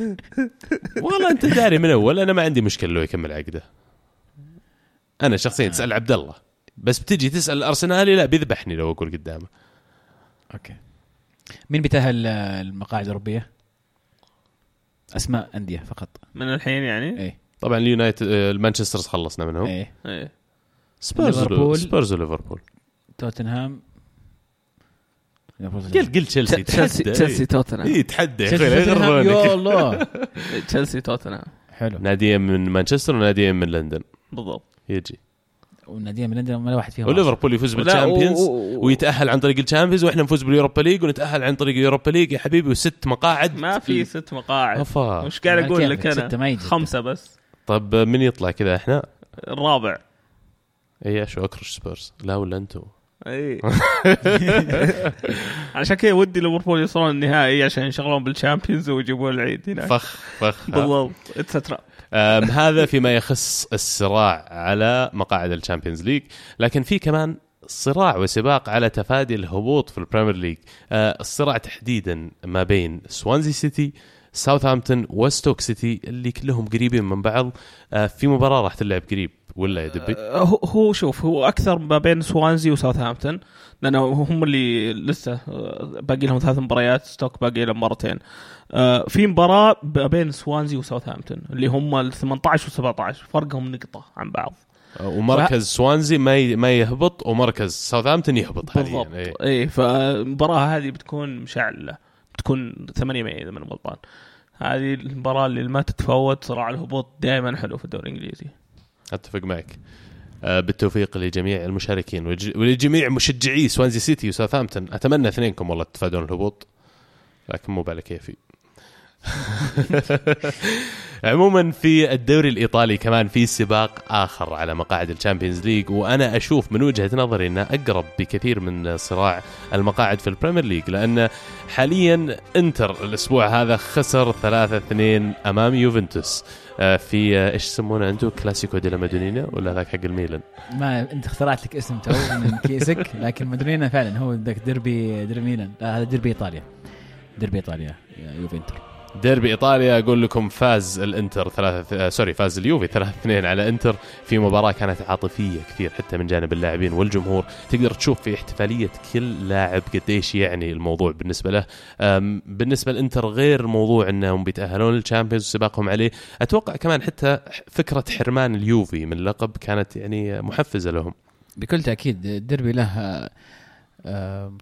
والله أنت داري من أول أنا ما عندي مشكلة لو يكمل عقده. أنا شخصيا تسأل عبد الله بس بتجي تسأل الارسنالي لا بيذبحني لو أقول قدامه. okay. مين بيتأهل المقاعد الأوروبية؟ أسماء أندية فقط. من الحين يعني؟ إيه. طبعا اليونايتد آه، المانشسترز خلصنا منهم. إيه. إيه. سبيرز ليفربول. سبيرز وليفربول. توتنهام. قل قل تشيلسي. تشيلسي تشيلسي توتنهام. اي تحدى. يا الله. تشيلسي توتنهام. حلو. ناديين من مانشستر وناديين من لندن. بالضبط. يجي. والناديين من لندن ولا واحد فيهم وليفربول يفوز بالشامبيونز ويتأهل عن طريق ال Champions وإحنا نفوز بال Europa League ونتأهل عن طريق ال Europa League يا حبيبي وست مقاعد. ما في ست مقاعد. أفا. وش قاعد أقول لك أنا. خمسة بس. طب من يطلع كذا إحنا؟ الرابع. اي شو أكرش سبيرز. لا ولا أنتم اي عشان كذا ودي ليفربول يوصلون النهائي عشان ينشغلون بال Champions ويجيبون العيد هناك. فخ فخ بالضبط. اتسترا هذا فيما يخص الصراع على مقاعد ال Champions League. لكن في كمان صراع وسباق على تفادي الهبوط في ال Premier League. أه، الصراع تحديدا ما بين سوانزي سيتي ساوثهامبتون وستوك سيتي اللي كلهم قريبين من بعض. أه، في مباراة راح تلعب قريب ولا يا دبي؟ آه، هو شوف هو أكثر ما بين سوانزي وساوثهامبتون لأنه هم اللي لسه آه، باقي لهم ثلاث مباريات ستوك باقي لهم مرتين. آه، في مباراة ما بين سوانزي وساوثهامبتون اللي هم ال 18 و 17 فرقهم نقطة عن بعض. ومركز سوانزي ما ي- ما يهبط ومركز ساوثهامبتون يهبط حاليا بالضبط. إيه. اي فالمباراه هذه بتكون مشعلة بتكون 8 May إذا ماني غلطان. هذه المباراة اللي ما تتفوت صراع الهبوط دائما حلو في الدوري الإنجليزي. أتفق معك. آه، بالتوفيق لجميع المشاركين ولج- ولجميع مشجعي سوانزي سيتي وساوثهامبتون. أتمنى اثنينكم والله تتفادون الهبوط لكن مو بالك كيفي. عموما في الدوري الإيطالي كمان في سباق آخر على مقاعد ال Champions League وأنا أشوف من وجهة نظري إنه أقرب بكثير من صراع المقاعد في ال Premier League لأن حاليا إنتر الأسبوع هذا خسر 3-2 أمام يوفنتوس. آه، في آه، إيش يسمونه أنتم كلاسيكو دي لا مادونينا ولا ذاك حق الميلان؟ ما أنت اخترعت لك اسم تو من كيسك لكن مدرينا فعلا هو ذاك ديربي ديربي ميلان. لا هذا ديربي إيطاليا. ديربي إيطاليا يا يوفنتر ديربي إيطاليا أقول لكم فاز الإنتر ثلاثة آه، sorry فاز اليوفي 3 2 على إنتر في مباراة كانت عاطفية كثير حتى من جانب اللاعبين والجمهور. تقدر تشوف في احتفالية كل لاعب قديش يعني الموضوع بالنسبة له. بالنسبة للانتر غير موضوع إنهم بيتأهلون لل Champions وسباقهم عليه. أتوقع كمان حتى فكرة حرمان اليوفي من لقب كانت يعني محفزة لهم. بكل تأكيد الديربي له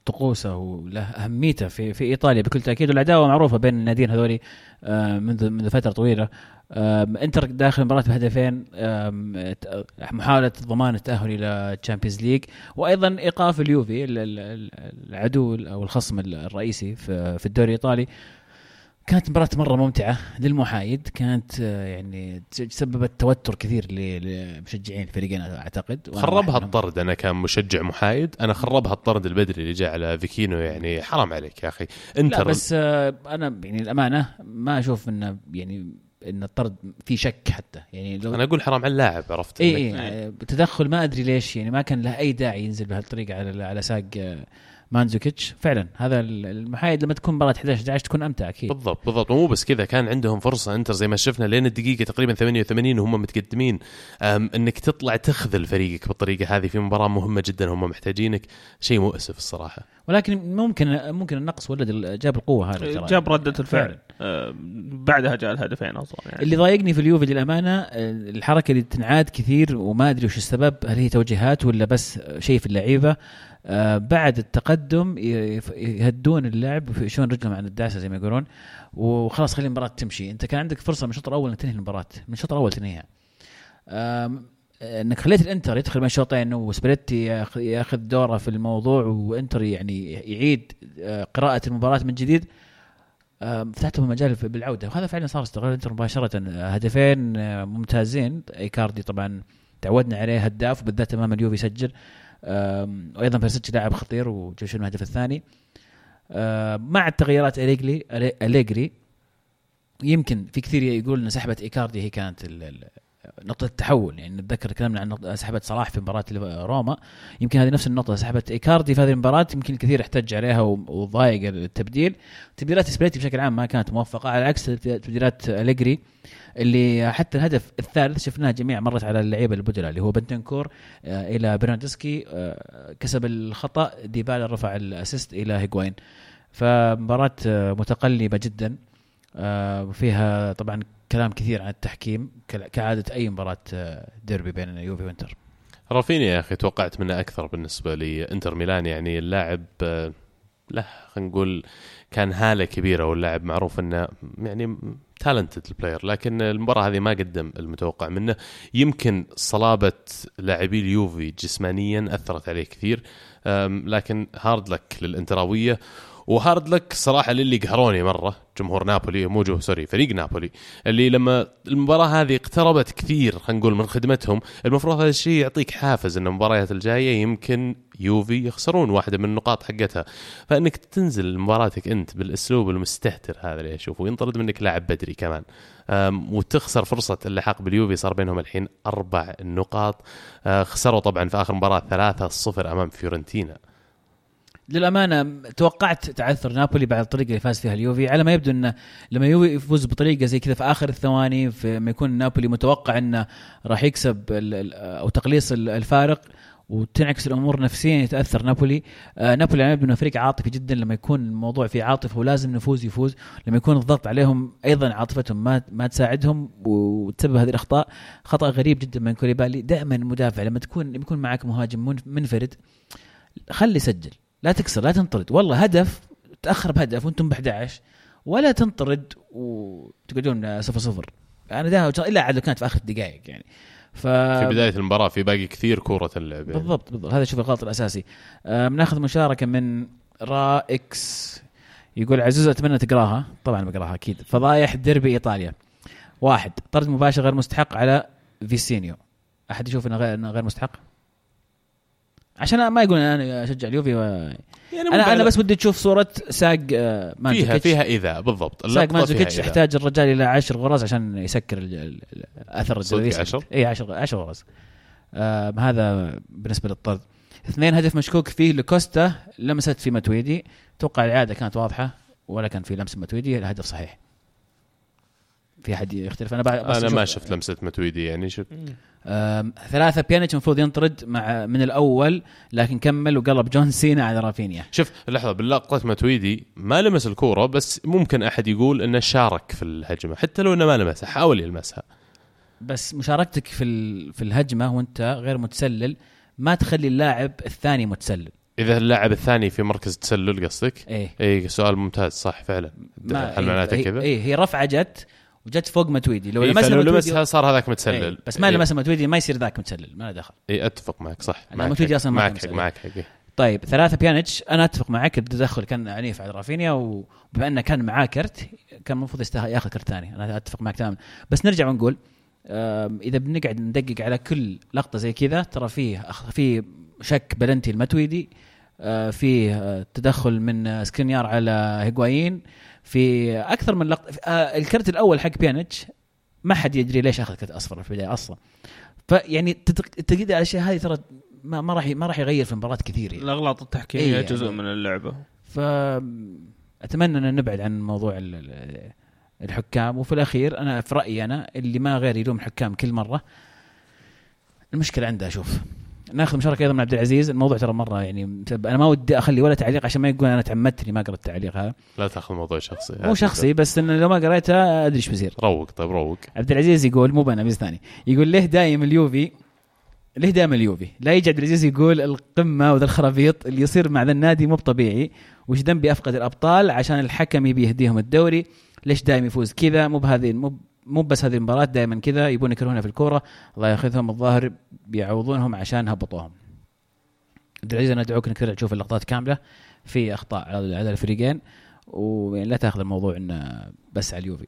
طقوسه وله أهميته في في إيطاليا. بكل تأكيد والعداوه معروفة بين الناديين هذولي آه، منذ منذ فترة طويلة. إنتر داخل المباراه بهدفين محاولة ضمان التأهل إلى ال Champions League وأيضا إيقاف اليوفي ال- ال- ال- العدو أو الخصم الرئيسي في الدوري الإيطالي. كانت مباراة مرة ممتعة للمحايد. كانت آه، يعني سببت توتر كثير لمشجعين الفريقين أعتقد. خربها. الطرد. أنا كمشجع محايد أنا خربها الطرد البدري اللي جاء على فيسينو. يعني حرام عليك يا أخي. لا انتر بس آه، أنا يعني الأمانة ما أشوف انه يعني إن الطرد في شك حتى. يعني لو أنا أقول حرام على اللاعب عرفت؟ اي اي آه، تدخل ما أدري ليش. يعني ما كان له أي داعي ينزل بهالطريقة على على ساق مانزوكيتش. فعلا هذا المحايد لما تكون مباراة 11 11 تكون أمتع أكيد. بالضبط بالضبط. ومو بس كذا كان عندهم فرصة. إنتر زي ما شفنا لين الدقيقة تقريبا 88 وهم متقدمين. إنك تطلع تخذل فريقك بالطريقة هذه في مباراة مهمة جدا هم محتاجينك. شيء مؤسف الصراحة. ولكن ممكن ممكن النقص ولد جاب القوة هذا ترى. جاب ردة الفعل. آه، بعدها جاء الهدفين أصلا يعني. اللي ضايقني في اليوفي للأمانة آه، الحركة اللي تنعاد كثير وما أدري وش السبب هل هي توجيهات ولا بس شيء في اللعيبة؟ آه، بعد التقدم يهدون اللعب ويشون رجلهم عن الدعسة زي ما يقولون وخلاص خلي المباراة تمشي. أنت كان عندك فرصة من الشوط الأول إنك تنهي المباراة من الشوط الأول تنهيها. انك خليت الانتر يدخل بين الشوطين وسباليتي ياخ- ياخذ دوره في الموضوع وانتر يعني يعيد آه، قراءة المباراة من جديد فتحت لهم مجال بالعودة. وهذا فعلا صار استغلال الانتر مباشرة. آه، هدفين آه، ممتازين. إيكاردي طبعا تعودنا عليه هداف وبالذات أمام اليوفي يسجل. وأيضا بيرسيتش لاعب خطير وجاب شنو الهدف الثاني. مع التغييرات اليجري أليجري يمكن في كثير يقول إن سحبة إيكاردي هي كانت نقطة التحول يعني نتذكر كلامنا عن سحبة صلاح في مباراة روما يمكن هذه نفس النقطة سحبة إيكاردي في هذه المباراة يمكن الكثير احتج عليها وضايق التبديل. تبديلات سباليتي بشكل عام ما كانت موفقة على عكس تبديلات أليجري اللي حتى الهدف الثالث شفناه جميع مرت على اللعيبة البدلاء اللي هو بنتنكور آه، إلى برناردسكي آه، كسب الخطأ ديبالا رفع ال assist إلى هيغوين فمباراة آه، متقلبة جدا وفيها طبعا كلام كثير عن التحكيم كعادة أي مباراة آه، ديربي بين يوفي وإنتر. رافينيا يا أخي توقعت منه أكثر بالنسبة لإنتر ميلان. يعني اللاعب آه، له خلينا نقول كان هالة كبيرة واللاعب معروف إنه يعني talented player لكن المباراة هذه ما قدم المتوقع منه. يمكن صلابة لاعبي اليوفي جسمانيا أثرت عليه كثير لكن hard luck للإنتراوية. و hard luck صراحة للي قهروني مرة جمهور نابولي مو جو sorry فريق نابولي اللي لما المباراة هذه اقتربت كثير خلينا نقول من خدمتهم المفروض هذا الشيء يعطيك حافز إن المباريات الجاية يمكن يوفي يخسرون واحدة من النقاط حقتها. فإنك تنزل مباراتك أنت بالأسلوب المستهتر هذا اللي أشوفه وينطرد منك لاعب بدري كمان. وتخسر فرصة اللحاق باليوفي صار بينهم الحين أربع نقاط. أه، خسروا طبعا في آخر مباراة 3-0 أمام فيورنتينا. للأمانة توقعت تعثر نابولي بعد الطريقة اللي فاز فيها اليوفي على ما يبدو انه لما يوفي يفوز بطريقة زي كذا في آخر الثواني في يكون نابولي متوقع إنه راح يكسب أو تقليص ال- الفارق وتنعكس الأمور نفسيا يتأثر نابولي. آه نابولي ما يبدو إنه فريق عاطفي جدا لما يكون الموضوع فيه عاطفة ولازم نفوز يفوز لما يكون الضغط عليهم أيضا عاطفتهم ما ما تساعدهم وتسبب هذه الأخطاء خطأ غريب جدا من كوليبالي. دائما المدافع لما تكون يكون معك مهاجم من- منفرد خلي يسجل. لا تكسر لا تنطرد. والله هدف تأخر بهدف وأنتم ب 11 ولا تنطرد وتقعدون 0 0 أنا ده إلا عاد كانت في آخر الدقائق يعني. ف في بداية المباراة في باقي كثير كورة اللعب يعني. بالضبط بالضبط. هذا شوف الغلط الأساسي. آه بناخذ مشاركة من را إكس يقول عزوز أتمنى تقراها. طبعا بقراها أكيد. فضايح ديربي إيطاليا. واحد طرد مباشر غير مستحق على فيسينو. أحد يشوف إنه غير مستحق؟ عشان ما يقول أنا أشجع اليوفي و... يعني أنا أنا بس ودي تشوف صورة ساق آه، فيها مانزوكيتش فيها اذا بالضبط. ساق فيها مانزوكيتش إيذاء. يحتاج الرجال إلى 10 غرز عشان يسكر أثر الدبابيس عشر؟ اي 10 10 غرز آه هذا بالنسبة للطرد. اثنين هدف مشكوك فيه لكوستا لمست في ماتويدي توقع العاده كانت واضحة ولا كان في لمس متويدي الهدف صحيح. في أحد يختلف. أنا بس أنا ما شفت لمسة متويدي يعني شفت. آم، ثلاثة بيانيتش المفروض ينطرد مع من الأول لكن كمل وقلب جون سينا على رافينيا. شوف لحظة باللقطه متويدي ما لمس الكورة بس ممكن أحد يقول إنه شارك في الهجمة حتى لو إنه ما لمسها حاول يلمسها. بس مشاركتك في في الهجمة وأنت غير متسلل ما تخلي اللاعب الثاني متسلل. إذا اللاعب الثاني في مركز تسلل قصدك؟ إيه. اي سؤال ممتاز صح فعلا. هل معناته كذا؟ إيه هي رفعة جت وجت فوق متويدي لو إيه لمسها متويدي لمسها صار هذاك متسلل. إيه بس ما إيه. لمسها متويدي ما يصير ذاك متسلل ما له دخل. اي أتفق معك صح. معك متويدي حق. كان معك حق. معك حق. إيه. طيب ثلاثة بيانيتش أنا أتفق معك التدخل كان عنيف على رافينيا وبما انه كان معاه كرت كان المفروض يستاهل ياخذ كرت ثاني. أنا أتفق معك تماما. بس نرجع ونقول إذا بنقعد ندقق على كل لقطة زي كذا ترى فيه في شك بلنتي المتويدي آه، فيه آه، تدخل من سكرينيار على هيغوايين في أكثر من لقطه آه، الكرت الأول حق بيانيتش ما حد يدري ليش أخذ كرت أصفر في البداية أصلا فيعني التقييد على الأشياء هذه ترى ما ما راح ما راح يغير في المباراه كثير يعني. الأغلاط التحكيمية إيه جزء يعني. من اللعبة فاتمنى أن نبعد عن موضوع ال- ال- الحكام وفي الأخير أنا في رأيي أنا اللي ما غير يلوم الحكام كل مرة المشكلة عنده أشوف ناخذ مشاركة أيضا من عبد العزيز. الموضوع ترى مرة يعني أنا ما ودي أخلي ولا تعليق عشان ما يقول أنا تعمدت اني ما قرأت التعليق هذا. لا تأخذ الموضوع شخصي. مو شخصي بس إنه لو ما قريتها أدري إيش بيصير. روق طيب روق. عبد العزيز يقول مو أنا بس ثاني. يقول ليه دايم اليوفي؟ ليه دائما اليوفي؟ لا يجي عبد العزيز يقول القمة وذا الخرابيط اللي يصير مع ذا النادي مو طبيعي، وش ذنبي أفقد الأبطال عشان الحكم يبي يهديهم الدوري، ليش دائما يفوز؟ كذا؟ مو بهذه مو مو بس هذه المباراة دائما كذا يبون يكرهونها في الكورة، الله ياخذهم الظاهر بيعوضونهم عشان هبطوهم. عبد العزيز أنا أدعوك إنك ترجع تشوف اللقطات كاملة في أخطاء على الفريقين. ولا تاخذ الموضوع إنه بس على اليوفي.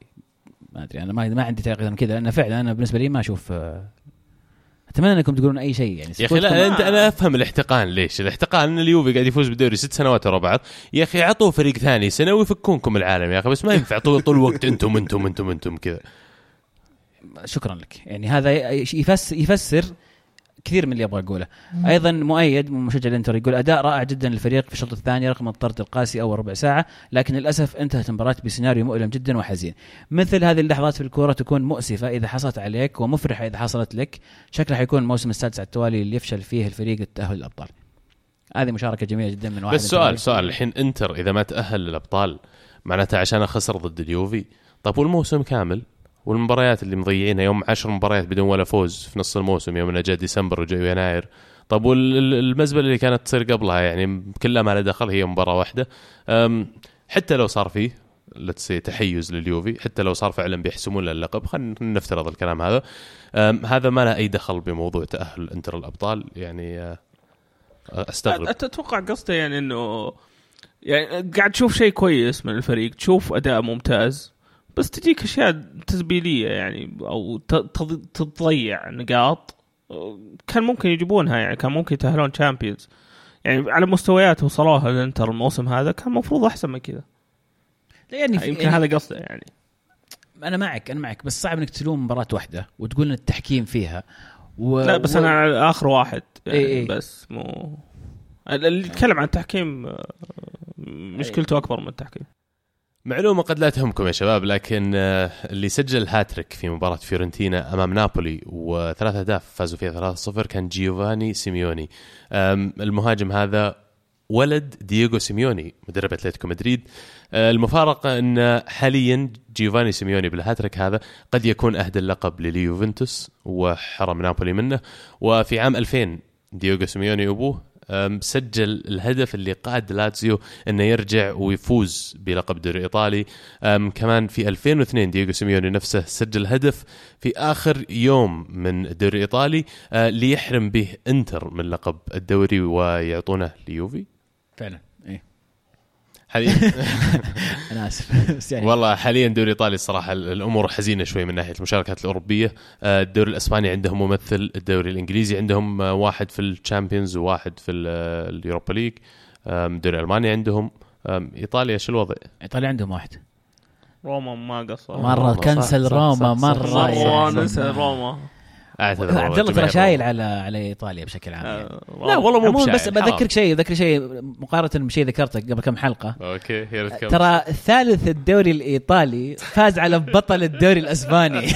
ما أدري أنا ما ما عندي تعقيد كذا لأن فعلا أنا بالنسبة لي ما أشوف أتمنى إنكم تقولون أي شيء يعني. يا أخي لا انت أنا أفهم الاحتقان. ليش؟ الاحتقان إن اليوفي قاعد يفوز بالدوري ست سنوات ورا بعض، يا أخي عطوه فريق ثاني سنة ويفكونكم العالم يا أخي بس ما ينفع طول طول الوقت أنتم أنتم أنتم أنتم كذا. شكرا لك. يعني هذا يفسر يفسر كثير من اللي أبغى اقوله أيضا مؤيد مشجع الإنتر يقول أداء رائع جدا للفريق في الشوط الثاني رغم الطرد القاسي أول ربع ساعة لكن للأسف انتهت المباراة بسيناريو مؤلم جدا وحزين. مثل هذه اللحظات في الكورة تكون مؤسفة إذا حصلت عليك ومفرحة إذا حصلت لك. شكلها حيكون الموسم السادس على التوالي اللي يفشل فيه الفريق التاهل للأبطال. هذه مشاركة جميلة جدا من واحد بس سؤال سؤال. الحين إنتر إذا ما تأهل للأبطال معناتها عشان خسر ضد اليوفي طيب والموسم كامل؟ والمباريات اللي مضيعينها يوم عشر مباريات بدون ولا فوز في نص الموسم يوم جاء ديسمبر وجاء يناير. طب والمزبله اللي كانت تصير قبلها يعني كلها ما لها دخل هي مباراة واحدة. حتى لو صار فيه لتسي تحيز لليوفي حتى لو صار فعلا بيحسمون اللقب خلينا نفترض الكلام هذا. هذا ما له أي دخل بموضوع تأهل إنتر الأبطال يعني أستغرب. أتوقع قصده يعني إنه يعني قاعد تشوف شيء كويس من الفريق تشوف أداء ممتاز. بس تجيك أشياء تزبيليه يعني أو تضيع نقاط. كان ممكن يجيبونها يعني كان ممكن يتأهلون Champions يعني على مستويات وصلوها الانتر الموسم هذا كان المفروض أحسن من كذا. يعني يمكن يعني هذا قصده يعني. أنا معك أنا معك بس صعب إنك تلوم مباراة واحدة وتقول إن التحكيم فيها. و... لا بس و... أنا على آخر واحد يعني إيه إيه. بس مو اللي يتكلم عن التحكيم آه، مشكلته أكبر من التحكيم. معلومة قد لا تهمكم يا شباب لكن آه، اللي سجل هاتريك في مباراة فيورنتينا أمام نابولي وثلاث أهداف فازوا فيها 3-0 كان جيوفاني سيميوني. المهاجم هذا ولد دييغو سيميوني مدرب أتلتيكو مدريد. آه، المفارقه إن حاليا جيوفاني سيميوني بالهاتريك هذا قد يكون أهدى اللقب لليوفنتوس وحرم نابولي منه. وفي عام 2000 دييغو سيميوني أبوه سجل الهدف اللي قاد لاتزيو إنه يرجع ويفوز بلقب الدوري الإيطالي. كمان في 2002 دييغو سيميوني نفسه سجل هدف في آخر يوم من الدوري الإيطالي أه، ليحرم به إنتر من لقب الدوري ويعطونه ليوفي. فعلا. حاليا أنا آسف. بس يعني والله حاليا دوري إيطالي الصراحه الأمور حزينة شوي من ناحية المشاركات الأوروبية. آه، الدوري الإسباني عندهم ممثل الدوري الإنجليزي عندهم آه، واحد في ال Champions وواحد في آه، ال Europa League. الدوري الألماني عندهم. إيطاليا شو الوضع؟ إيطاليا عندهم واحد. روما ما قصر. مرة كنسل روما مرة. مره ننسى روما. أعتذر عبد الله ترى شايل على على إيطاليا بشكل عام يعني. لا والله مو بس بذكرك شيء بذكر شيء مقارنة بشيء ذكرته قبل كم حلقة. okay ترى ثالث الدوري الإيطالي فاز على بطل الدوري الأسباني.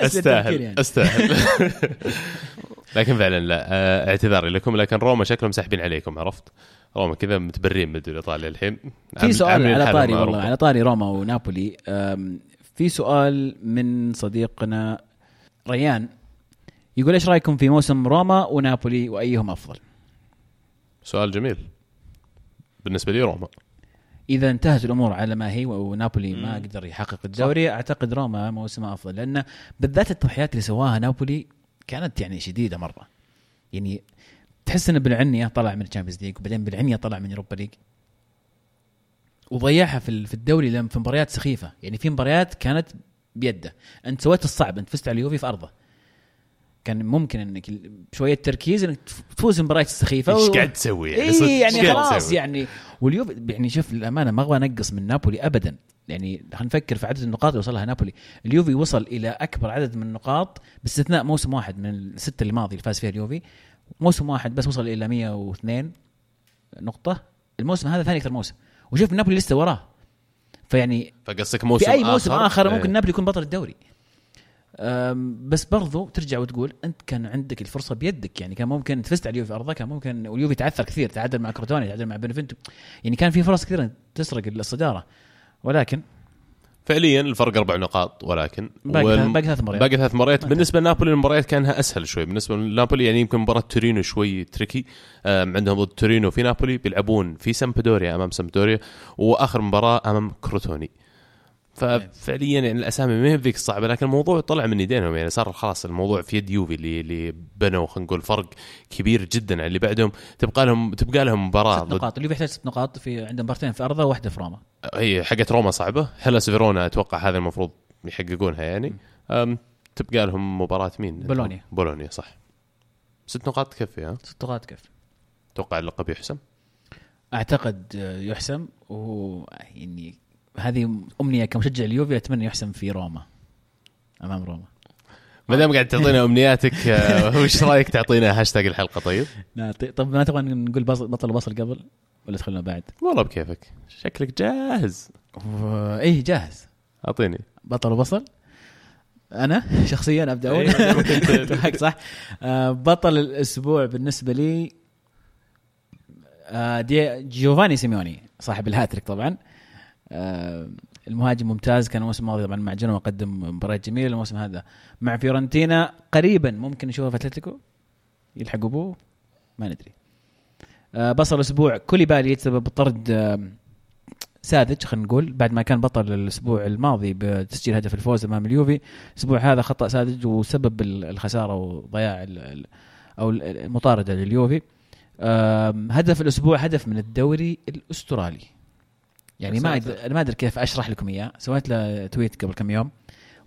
أستاهل يعني. أستاهل. لكن فعلا لا آه، اعتذاري لكم لكن روما شكلهم ساحبين عليكم عرفت؟ روما كذا متبرين من الدوري الإيطالي الحين. في سؤال على طاري والله على طاري روما ونابولي. في سؤال من صديقنا ريان. يقول إيش رأيكم في موسم روما ونابولي وأيهم أفضل؟ سؤال جميل. بالنسبة لي روما. إذا انتهت الأمور على ما هي ونابولي ما قدر يحقق الدوري صح. أعتقد روما موسمه أفضل لأن بالذات التضحيات اللي سواها نابولي كانت يعني شديدة مرة. يعني تحس إن بالعنيه طلع من ال Champions League وبعدين بالعنيه طلع من Europa League. وضيعها في في الدوري لما في مباريات سخيفة. يعني في مباريات كانت بيده. انت سويت الصعب انت فزت على اليوفي في أرضه. كان ممكن إنك بشوية تركيز إنك تفوز المباريات السخيفة إيش و... قاعد تسوي يعني؟ إيه يعني خلاص يعني. واليوفي يعني شوف الامانه ما أبغى أنقص من نابولي ابدا. يعني خلينا نفكر في عدد النقاط اللي وصلها نابولي. اليوفي وصل إلى أكبر عدد من النقاط باستثناء موسم واحد من الستة الماضي اللي فاز فيها اليوفي. موسم واحد بس وصل إلى 102 نقطة. الموسم هذا ثاني أكثر موسم. وشوف نابولي لسه وراه. فيعني فقصدك موسم في اي موسم آخر, آخر ممكن إيه. نابولي يكون بطل الدوري. بس برضو ترجع وتقول أنت كان عندك الفرصة بيدك. يعني كان ممكن تفزت على اليوفي في أرضه كان ممكن واليوفي تعثر كثير تعادل مع كروتوني تعادل مع بنفنتو. يعني كان في فرص كثيرة تسرق الصدارة. ولكن فعليا الفرق أربع نقاط ولكن باقي والم- باقي ثلاث مباريات. باقي ثلاث مباريات. بالنسبة لنابولي المباريات كانها أسهل شوي. بالنسبة لنابولي يعني يمكن مباراة تورينو شوي tricky. عندهم ضد تورينو في نابولي بيلعبون في سامبدوريا أمام سامبدوريا وآخر مباراة أمام كروتوني. ففعليا يعني الأسامي ما هي بذيك الصعبة لكن الموضوع طلع من يدينهم. يعني صار خلاص الموضوع في يد يوفي اللي اللي بنوا خلينا نقول فرق كبير جدا عن اللي بعدهم. تبقى لهم تبقى لهم مباراة ست نقاط. اليوفي يحتاج ست نقاط في عنده مبارتين في أرضه وواحده في روما. هي حقت روما صعبة. هلاس فيرونا أتوقع هذا المفروض يحققونها يعني. تبقى لهم مباراة مين؟ بولونيا. بولونيا صح. ست نقاط تكفي ها ست نقاط كيف؟ أتوقع اللقب يحسم؟ أعتقد يحسم و يعني هذه أمنية كمشجع اليوفي أتمنى يحسم في روما أمام روما. ما دام قاعد تعطينا أمنياتك آه، وش رأيك تعطينا هاشتاج الحلقة طيب؟ لا طب ما تبغى نقول بصل- بطل وبصل قبل؟ ولا تخلنا بعد؟ والله بكيفك. شكلك جاهز. إيه جاهز. أعطيني. بطل وبصل. أنا شخصيا أبدأ أول؟ توقعك صح؟ آه، بطل الأسبوع بالنسبة لي آه، دي جيوفاني سيميوني صاحب الهاتريك طبعا. المهاجم ممتاز كان الموسم الماضي طبعا مع جنوا قدم مباريات جميلة. الموسم هذا مع فيورنتينا قريبا ممكن نشوفه في أتلتيكو؟ يلحق أبوه؟ ما ندري. آه، بصل الأسبوع كوليبالي يتسبب بطرد آه، ساذج خلينا نقول بعد ما كان بطل الأسبوع الماضي بتسجيل هدف الفوز أمام اليوفي. الأسبوع هذا خطأ ساذج وسبب ال- الخسارة وضياع أو ال- المطاردة لليوفي. هدف الأسبوع هدف من الدوري الأسترالي. يعني ما أنا ما أدري كيف أشرح لكم إياه. سويت له تويت قبل كم يوم.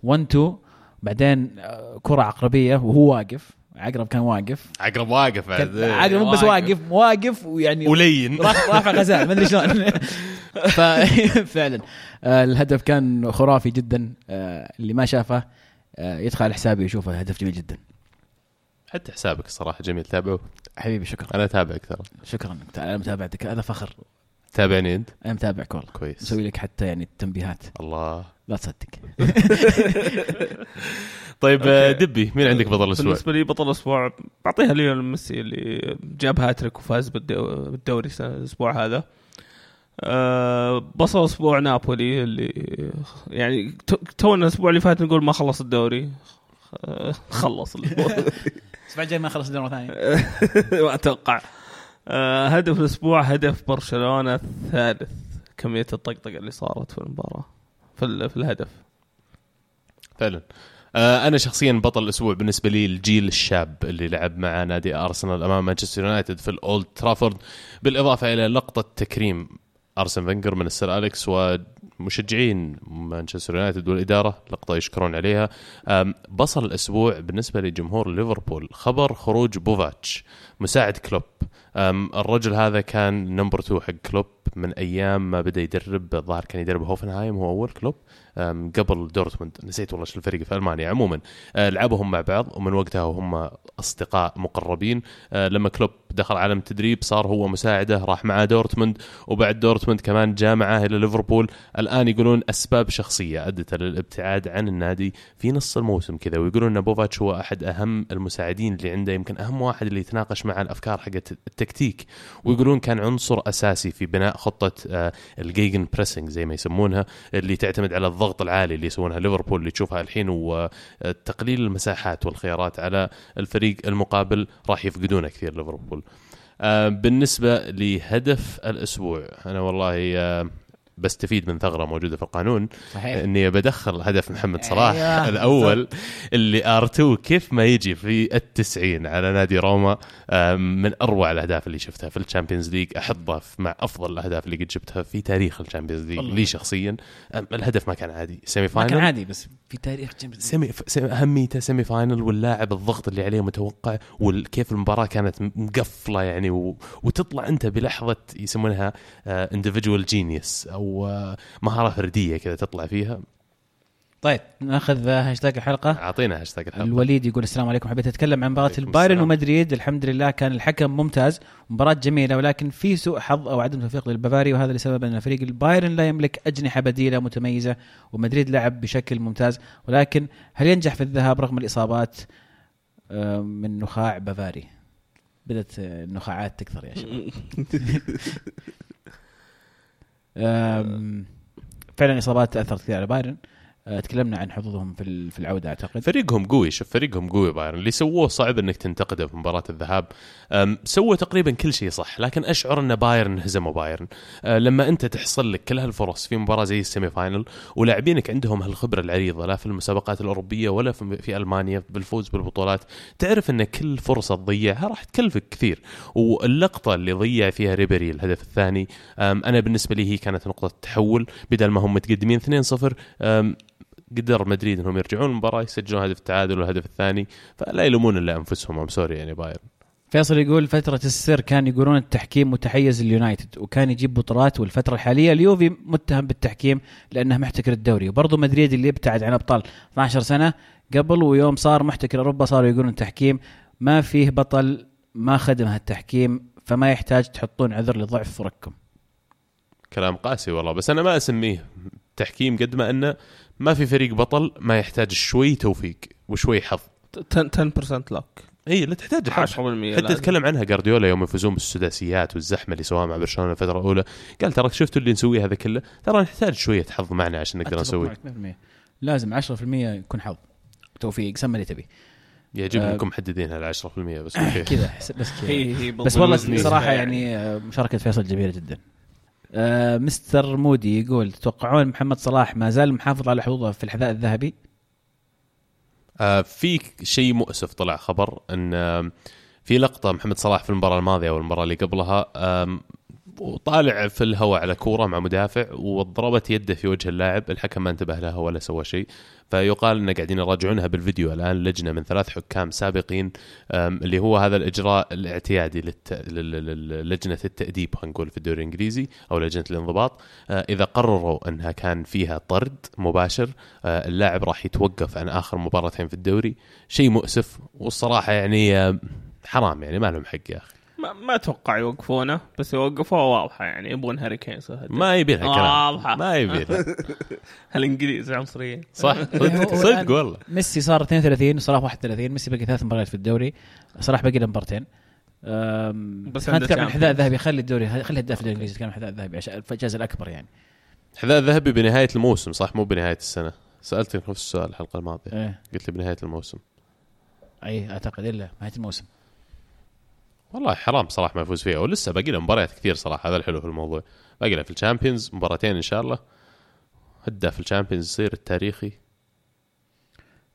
1 2 بعدين آه، كرة عقربية وهو واقف. عقرب كان واقف. عقرب واقف بعد. عقرب مو بس واقف. واقف ويعني ولين. رافع غزال ما أدري شلون. ففعلا آه، الهدف كان خرافي جدا. آه، اللي ما شافه يدخل على حسابي يشوفه هدف جميل جدا. حتى حسابك الصراحة جميل. تابعه حبيبي شكرا. أنا أتابعك ترى. شكرا. على متابعتك. هذا فخر. تابعني أنت؟ أنا متابعك والله. كويس. مسوي لك حتى يعني التنبيهات. الله. لا تصدق. طيب آه، okay. دبي مين عندك بطل الأسبوع؟ بالنسبة لي بطل الأسبوع بعطيها ليونيل ميسي اللي جاب هاتريك وفاز بالدو- بالدوري الأسبوع هذا. أه بصل أسبوع نابولي اللي يعني تو- تونا الأسبوع اللي فات نقول ما خلص الدوري. خلص الأسبوع. الجاي ما خلص الدوري ثانية. ما أتوقع. أه هدف الأسبوع هدف برشلونة الثالث. كمية الطقطقة اللي صارت في المباراة في, في الهدف. فعلا. آه، أنا شخصيا بطل الأسبوع بالنسبة لي الجيل الشاب اللي لعب مع نادي أرسنال أمام مانشستر يونايتد في الأولد ترافورد. بالإضافة إلى لقطة تكريم أرسن فينجر من السير أليكس ومشجعين مانشستر يونايتد والإدارة لقطة يشكرون عليها. بطل الأسبوع بالنسبة لجمهور ليفربول خبر خروج بوفاتش مساعد كلوب. الرجل هذا كان number 2 حق كلوب من أيام ما بدأ يدرب الظاهر كان يدرب هوفنهايم هو أول كلوب قبل دورتموند. نسيت والله شو الفريق في ألمانيا. عموما أه، لعبهم مع بعض ومن وقتها وهم أصدقاء مقربين. أه، لما كلوب دخل عالم التدريب صار هو مساعده راح معاه دورتموند وبعد دورتموند كمان جاء معاه إلى ليفربول. الآن يقولون أسباب شخصية أدت للابتعاد عن النادي في نص الموسم كذا ويقولون إن بوفاتش هو أحد أهم المساعدين اللي عنده يمكن أهم واحد اللي يتناقش معه الأفكار حقت التكتيك. ويقولون كان عنصر أساسي في بناء خطة أه، ال gegenpressing زي ما يسمونها اللي تعتمد على الضغط العالي اللي يسوونها ليفربول اللي تشوفها الحين وتقليل المساحات والخيارات على الفريق المقابل راح يفقدونه كثير ليفربول. آه، بالنسبة لهدف الأسبوع أنا والله آه، بستفيد من ثغرة موجودة في القانون. صحيح. إني بدخل هدف محمد صلاح أيوة، الأول اللي R2 كيف ما يجي في التسعين على نادي روما من أروع الأهداف اللي شفتها في ال Champions League احطه مع أفضل الأهداف اللي قد جبتها في تاريخ ال Champions League. لي شخصيا. الهدف ما كان عادي. semi ما كان final؟ عادي بس في تاريخ semi f- semi- أهميته semi final واللاعب الضغط اللي عليه متوقع وكيف المباراة كانت مقفلة يعني و... وتطلع أنت بلحظة يسمونها individual genius أو آه، مهاره فردية كذا تطلع فيها. طيب ناخذ هاشتاج الحلقة. أعطينا هاشتاج الحلقة. الوليد يقول السلام عليكم حبيت أتكلم عن مباراة البايرن. ومدريد. الحمد لله كان الحكم ممتاز مباراة جميلة ولكن في سوء حظ أو عدم توفيق للبافاري وهذا لسبب أن فريق البايرن لا يملك أجنحة بديلة متميزة ومدريد لعب بشكل ممتاز. ولكن هل ينجح في الإياب رغم الإصابات؟ من نخاع بافاري. بدأت النخاعات تكثر يا شباب. فعلا إصابات اثرت كثير على بايرن. تكلمنا عن حظوظهم في في العودة أعتقد. فريقهم قوي شوف فريقهم قوي بايرن. اللي سووه صعب إنك تنتقده في مباراة الذهاب. سووا تقريبا كل شيء صح لكن أشعر إن بايرن هزموا بايرن. أه، لما أنت تحصل لك كل هالفرص في مباراة زي ال semi final ولاعبينك عندهم هالخبرة العريضة لا في المسابقات الأوروبية ولا في, ألمانيا بالفوز بالبطولات تعرف إن كل فرصة تضيعها راح تكلفك كثير. واللقطة اللي ضيع فيها ريبيري الهدف الثاني أنا بالنسبة لي هي كانت نقطة تحول. بدل ما هم متقدمين 2-0 أم، قدر مدريد إنهم يرجعون المباراة يسجلون هدف التعادل والهدف الثاني فلا يلومون إلا أنفسهم ام sorry يعني بايرن. فيصل يقول فترة السير كان يقولون التحكيم متحيز لل United وكان يجيب بطولات والفترة الحالية اليوفي متهم بالتحكيم لأنه محتكر الدوري وبرضه مدريد اللي ابتعد عن أبطال 12 سنة قبل ويوم صار محتكر أوروبا صاروا يقولون التحكيم ما فيه بطل ما خدم هالتحكيم فما يحتاج تحطون عذر لضعف فرقكم. كلام قاسي والله بس أنا ما أسميه تحكيم قد ما أنه ما في فريق بطل ما يحتاج شوي توفيق وشوي حظ. 10% لوك إي لا تحتاج 10% حظ حتى. تكلم عنها جارديولا يوم يفوزون بالسداسيات والزحمة اللي سواها مع برشلونة الفترة الأولى. قال ترى شفتوا اللي نسويه هذا كله؟ ترى نحتاج شوية حظ معنا عشان نقدر 100% لازم 10% يكون حظ. توفيق سمى اللي تبي. يعجبني آه. إنكم محددين هال 10% بس كذا بس كذا. بس والله صراحة يعني. يعني آه، مشاركة فيصل جميلة جدا. آه مستر مودي يقول تتوقعون محمد صلاح ما زال محافظ على حظوظه في الحذاء الذهبي؟ آه في شيء مؤسف طلع خبر إن آم، في لقطة محمد صلاح في المباراة الماضية أو المباراه اللي قبلها وطالع في الهواء على كورة مع مدافع وضربت يده في وجه اللاعب الحكم ما انتبه لها ولا سوى شيء. فيقال إن قاعدين يراجعونها بالفيديو الآن لجنة من ثلاث حكام سابقين اللي هو هذا الإجراء الاعتيادي للجنه التأديب خلينا نقول في الدوري الإنجليزي أو لجنة الانضباط. آه، إذا قرروا إنها كان فيها طرد مباشر آه، اللاعب راح يتوقف عن آخر مباراتين في الدوري. شيء مؤسف والصراحة يعني حرام يعني ما لهم حق يا أخي. ما, ما أتوقع يوقفونه بس يوقفوها واضحة يعني يبغون هاري كين. ما يبي لها. كلام ما يبي لها الانجليز عنصريين. صح. صدق صدق والله. ميسي صار 32 وصلاح 31 ميسي باقي ثلاث مباريات في الدوري صلاح باقي له مبارتين. بس خلينا نتكلم عن الحذاء Champions. الذهبي خلي الدوري خلي هداف الدوري الإنجليزي نتكلم عن الحذاء الذهبي عشان الجائزه الأكبر يعني. حذاء ذهبي بنهاية الموسم صح؟ مو بنهاية السنة. سألتك نفس السؤال الحلقة الماضية. إيه. قلت لي بنهاية الموسم. اي أعتقد إلا نهاية الموسم. والله حرام صراحة ما يفوز فيها. ولسه باقي له مباريات كثير صراحة هذا الحلو في الموضوع. باقي له في ال Champions مباراتين إن شاء الله. هداف ال Champions يصير التاريخي.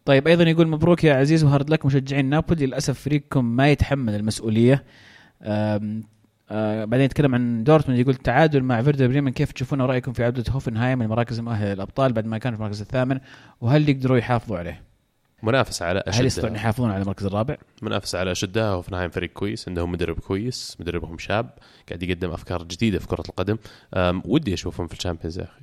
طيب أيضا يقول مبروك يا عزيز و hard luck مشجعين نابولي. للأسف فريقكم ما يتحمل المسؤولية. أم، آه بعدين يتكلم عن دورتموند يقول تعادل مع فيردر بريمن. كيف تشوفون رأيكم في عودة هوفنهايم المراكز المؤهله للابطال بعد ما كان في المركز الثامن؟ وهل يقدروا يحافظوا عليه؟ منافسه على هل يستطيعون يحافظون على المركز الرابع؟ منافسه على اشدها هوفنهايم فريق كويس عندهم مدرب كويس مدربهم شاب قاعد يقدم أفكار جديدة في كرة القدم. ودي أشوفهم في ال Champions يا أخي.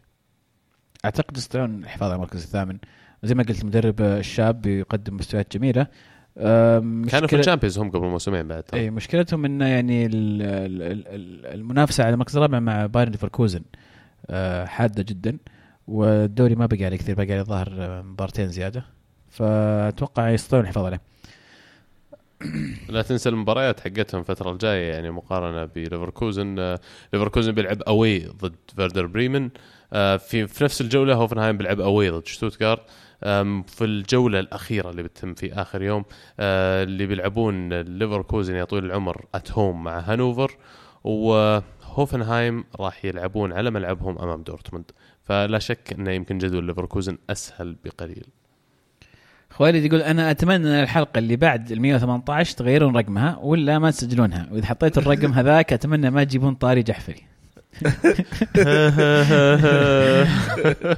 أعتقد يستطيعون الحفاظ على المركز الثامن. زي ما قلت المدرب الشاب يقدم مستويات جميلة. كانوا في ال Champions هم قبل موسمين بعد. اي مشكلتهم إنه يعني ال- ال- ال- ال- المنافسة على المركز الرابع مع بايرن ليفركوزن آه، حادة جدا. والدوري ما بقى عليه كثير بقى عليه الظاهر مبارتين زيادة. فأتوقع يستطيعون الحفاظ عليه. لا تنسى المباريات حقتهم الفترة الجاية يعني مقارنة بليفركوزن. آه، ليفركوزن بيلعب away ضد فيردر بريمن. آه، في في نفس الجولة هوفنهايم بيلعب away ضد شتوتغارت. في الجولة الأخيرة اللي بتتم في آخر يوم آه، اللي بيلعبون ليفركوزن يا طويل العمر at home مع هانوفر وهوفنهايم راح يلعبون على ملعبهم أمام دورتموند. فلا شك أنه يمكن جدول ليفركوزن أسهل بقليل. خوالد يقول أنا أتمنى أن الحلقة اللي بعد ال 118 تغيرون رقمها ولا ما تسجلونها. وإذا حطيت الرقم هذاك أتمنى ما تجيبون طاري جحفري.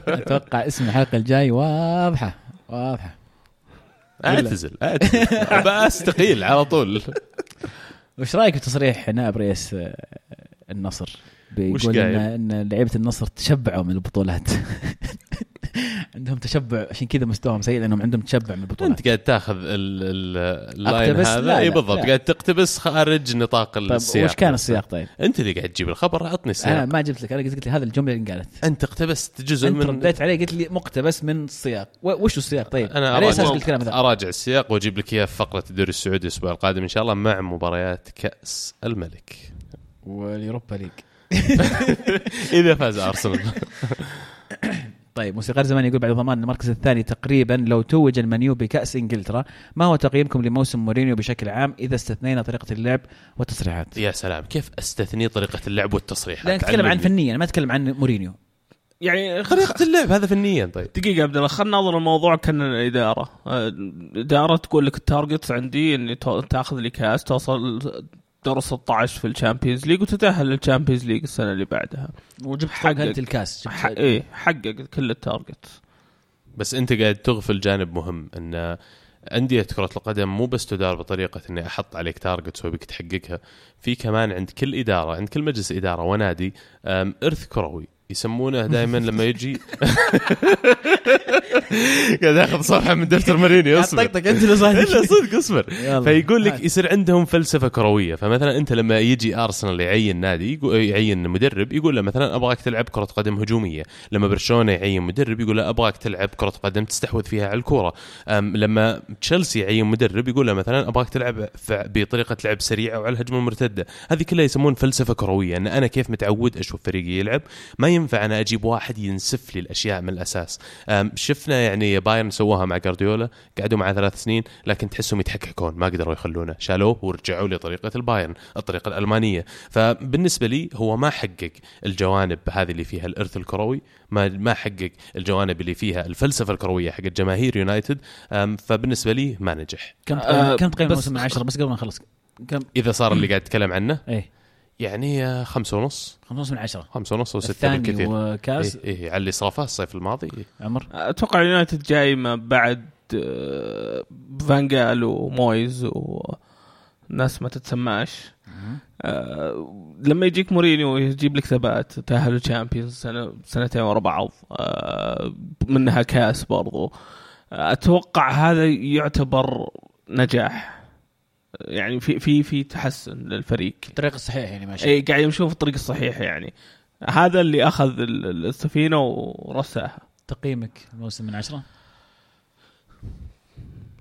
أتوقع اسم الحلقة الجاي واضحة واضحة. أعتزل أعتزل. بستقيل على طول. وش رأيك في تصريح نائب رئيس النصر؟ بيقول؟ إن إن لعيبة النصر تشبعوا من البطولات عندهم تشبع عشان كذا مستواهم سيء لأنهم عندهم تشبع من البطولات أنت قاعد تاخذ ال- ال- ال line؟ هذا إي بالضبط. قاعد تقتبس خارج نطاق طيب السياق وش كان السياق طيب؟ أنت اللي قاعد تجيب الخبر عطني أنا السياق ما جبت لك أنا قلت لي هذا الجملة اللي انقالت أنت اقتبست جزء أنت من رديت علي قلت لي مقتبس من السياق وش السياق طيب؟ أنا قلت الكلام؟ أراجع السياق وأجيب لك إياه في فقرة الدوري السعودي الأسبوع القادم إن شاء الله مع مباريات كأس الملك وال Europa League اذا فاز أرسنال. طيب موسيقار زمان يقول بعد ضمان المركز الثاني تقريبا لو توج ال Man U بكأس إنجلترا ما هو تقييمكم لموسم مورينيو بشكل عام إذا استثنينا طريقة اللعب والتصريحات؟ يا سلام كيف أستثني طريقة اللعب والتصريحات؟ لا نتكلم عن علمني. فنيا ما اتكلم عن مورينيو. يعني طريقة اللعب هذا فنيا طيب. دقيقة عبد الله خلينا ننظر الموضوع كان الإدارة آه، الإدارة تقول لك ال target عندي إني تو- تاخذ لي كأس توصل دور 16 في ال Champions League وتتأهل لل Champions League السنة اللي بعدها. وجبت حقق. فوق أنت الكاس ح... إيه حقق كل ال target. بس أنت قاعد تغفل جانب مهم إن أندية كرة القدم مو بس تدار بطريقة إني أحط عليك targets وأبيك تحققها، في كمان عند كل إدارة، عند كل مجلس إدارة ونادي إرث كروي. يسمونه دائما لما يجي. قاعد اخذ صفحة من دفتر مارينيو اصبر. طقطق أنت إلا صدق اصبر. فيقول لك هات. يصير عندهم فلسفة كروية. فمثلا أنت لما يجي ارسنال يعين نادي يعين مدرب يقول له مثلا أبغاك تلعب كرة قدم هجومية. لما برشلونة يعين مدرب يقول له أبغاك تلعب كرة قدم تستحوذ فيها على الكورة. لما تشيلسي يعين مدرب يقول له مثلا أبغاك تلعب بطريقة لعب سريعة وعلى الهجمة المرتدة. هذه كلها يسمون فلسفة كروية. أن أنا كيف متعود أشوف فريقي يلعب؟ ما ينفع أنا أجيب واحد ينسف لي الأشياء من الأساس. شفنا يعني بايرن سووها مع جارديولا قعدوا معه ثلاث سنين لكن تحسهم يتحككون ما قدروا يخلونه. شالوه ورجعوا لطريقة البايرن الطريقة الألمانية. فبالنسبة لي هو ما حقق الجوانب هذه اللي فيها الإرث الكروي ما ما حقق الجوانب اللي فيها الفلسفة الكروية حق جماهير يونايتد. أم، فبالنسبة لي ما نجح. كم آه، كم تقييم بس- الموسم من عشرة؟ بس قبل ما نخلص كم؟ إذا صار اللي قاعد اتكلم عنه. إيه. يعني خمسة ونص. خمسة من عشرة. خمسة ونص أو ستة الثاني بالكثير. وكاس. إيه إيه على اللي صافه الصيف الماضي. إيه. عمر؟ أتوقع اليونايتد جاي ما بعد آه، فانجال ومويز وناس ما تتسماش آه، لما يجيك مورينيو يجيب لك ثبات تأهل الشامبيونز سنة سنتين ورا بعض. آه، منها كاس برضو. أتوقع هذا يعتبر نجاح. يعني في في في تحسن للفريق. الطريق الصحيح يعني ماشي. اي قاعد يمشون في الطريق الصحيح يعني. هذا اللي أخذ ال- ال- السفينة ورساها. تقييمك الموسم من عشرة؟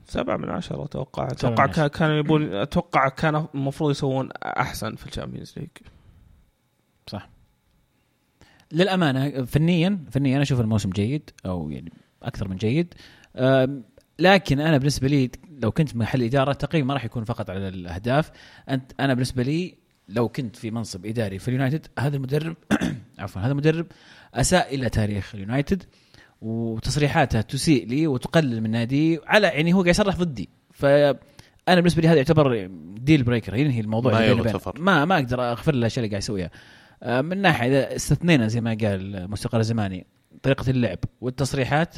سبعة من عشرة عشرة. كا- كانوا يبون أتوقع كان المفروض يسوون أحسن في ال Champions League. صح. للأمانة فنيا فنيا أنا أشوف الموسم جيد أو يعني أكثر من جيد. لكن أنا بالنسبة لي لو كنت محل إدارة تقييم ما راح يكون فقط على الأهداف. أنت أنا بالنسبة لي لو كنت في منصب إداري في اليونايتد هذا المدرب عفوا هذا المدرب أساء إلى تاريخ اليونايتد وتصريحاته تسيء لي وتقلل من نادي على يعني هو قاعد يصرح ضدي. فأنا بالنسبة لي هذا يعتبر deal breaker ينهي الموضوع ما يغتفر. ما ما أقدر أغفر له الاشياء اللي قاعد يسويها آه، من ناحية إذا استثنينا زي ما قال موسيقار الزماني طريقة اللعب والتصريحات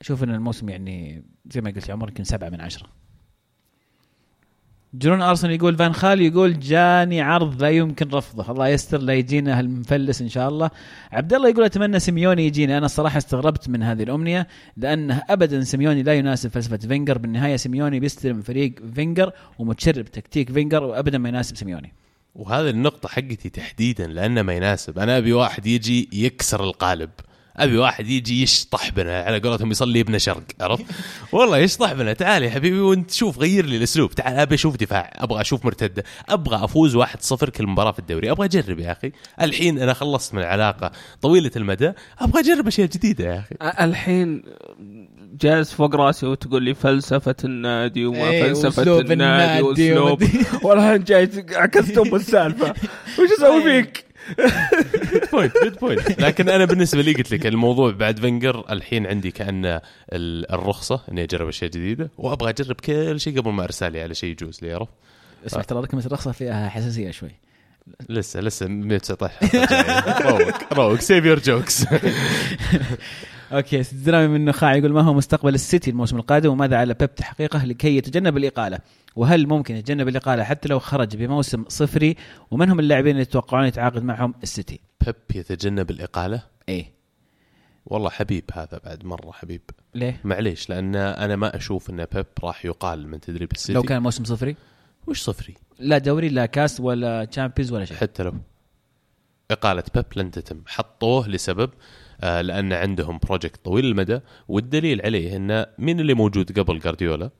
أشوف إن الموسم يعني زي ما قلت يا عمر يمكن سبعة من عشرة. جنون أرسنال يقول فان خال يقول جاني عرض لا يمكن رفضه. الله يستر لا يجينا هالمفلس إن شاء الله. عبد الله يقول أتمنى سيميوني يجينا أنا الصراحة استغربت من هذه الأمنية لأنه ابدا سيميوني لا يناسب فلسفة فينجر. بالنهاية سيميوني بيستلم فريق فينجر ومتشرب تكتيك فينجر وابدا ما يناسب سيميوني. وهذه النقطة حقتي تحديدا لأنه ما يناسب. أنا أبي واحد يجي يكسر القالب. أبي واحد يجي يشطح بنا على قولتهم يصلي ابن شرق عرفت؟ والله يشطح بنا تعال يا حبيبي وانت شوف غير لي الأسلوب تعال أبي أشوف دفاع أبغى أشوف مرتدة أبغى أفوز 1-0 كل مباراة في الدوري أبغى أجرب يا أخي. الحين أنا خلصت من علاقه طويلة المدى أبغى أجرب أشياء جديدة يا أخي. الحين جالس فوق راسي وتقول لي فلسفة النادي وما إيه، فلسفة النادي وأسلوب. والحين جاي عكست ام السالفة. وش أسوي فيك؟ جود بوينت جود بوينت لكن أنا بالنسبة لي قلت لك الموضوع بعد فينجر الحين عندي كأن ال- الرخصة إني أجرب أشياء جديدة وأبغى أجرب كل شيء قبل ما أرسي لي على شيء يجوز لي عرفت اسمع ترى رقم الرخصة فيها حساسية شوي. لسه لسه 119 روق روق save your jokes okay درامي من النخاع يقول ما هو مستقبل السيتي الموسم القادم وماذا على بيب تحقيقه لكي يتجنب الإقالة؟ وهل ممكن يتجنب الإقالة حتى لو خرج بموسم صفري؟ ومن هم اللاعبين اللي تتوقعون يتعاقد معهم؟ السيتي. بيب يتجنب الإقالة؟ إيه. والله حبيب هذا بعد مرة حبيب. ليه؟ معليش لأن أنا ما أشوف إن بيب راح يقال من تدريب السيتي. لو كان موسم صفري؟ وش صفري؟ لا دوري لا كاس ولا Champions ولا شيء. حتى لو إقالة بيب لن تتم. حطوه لسبب آه لأن عندهم project طويل المدى والدليل عليه أن مين اللي موجود قبل جارديولا؟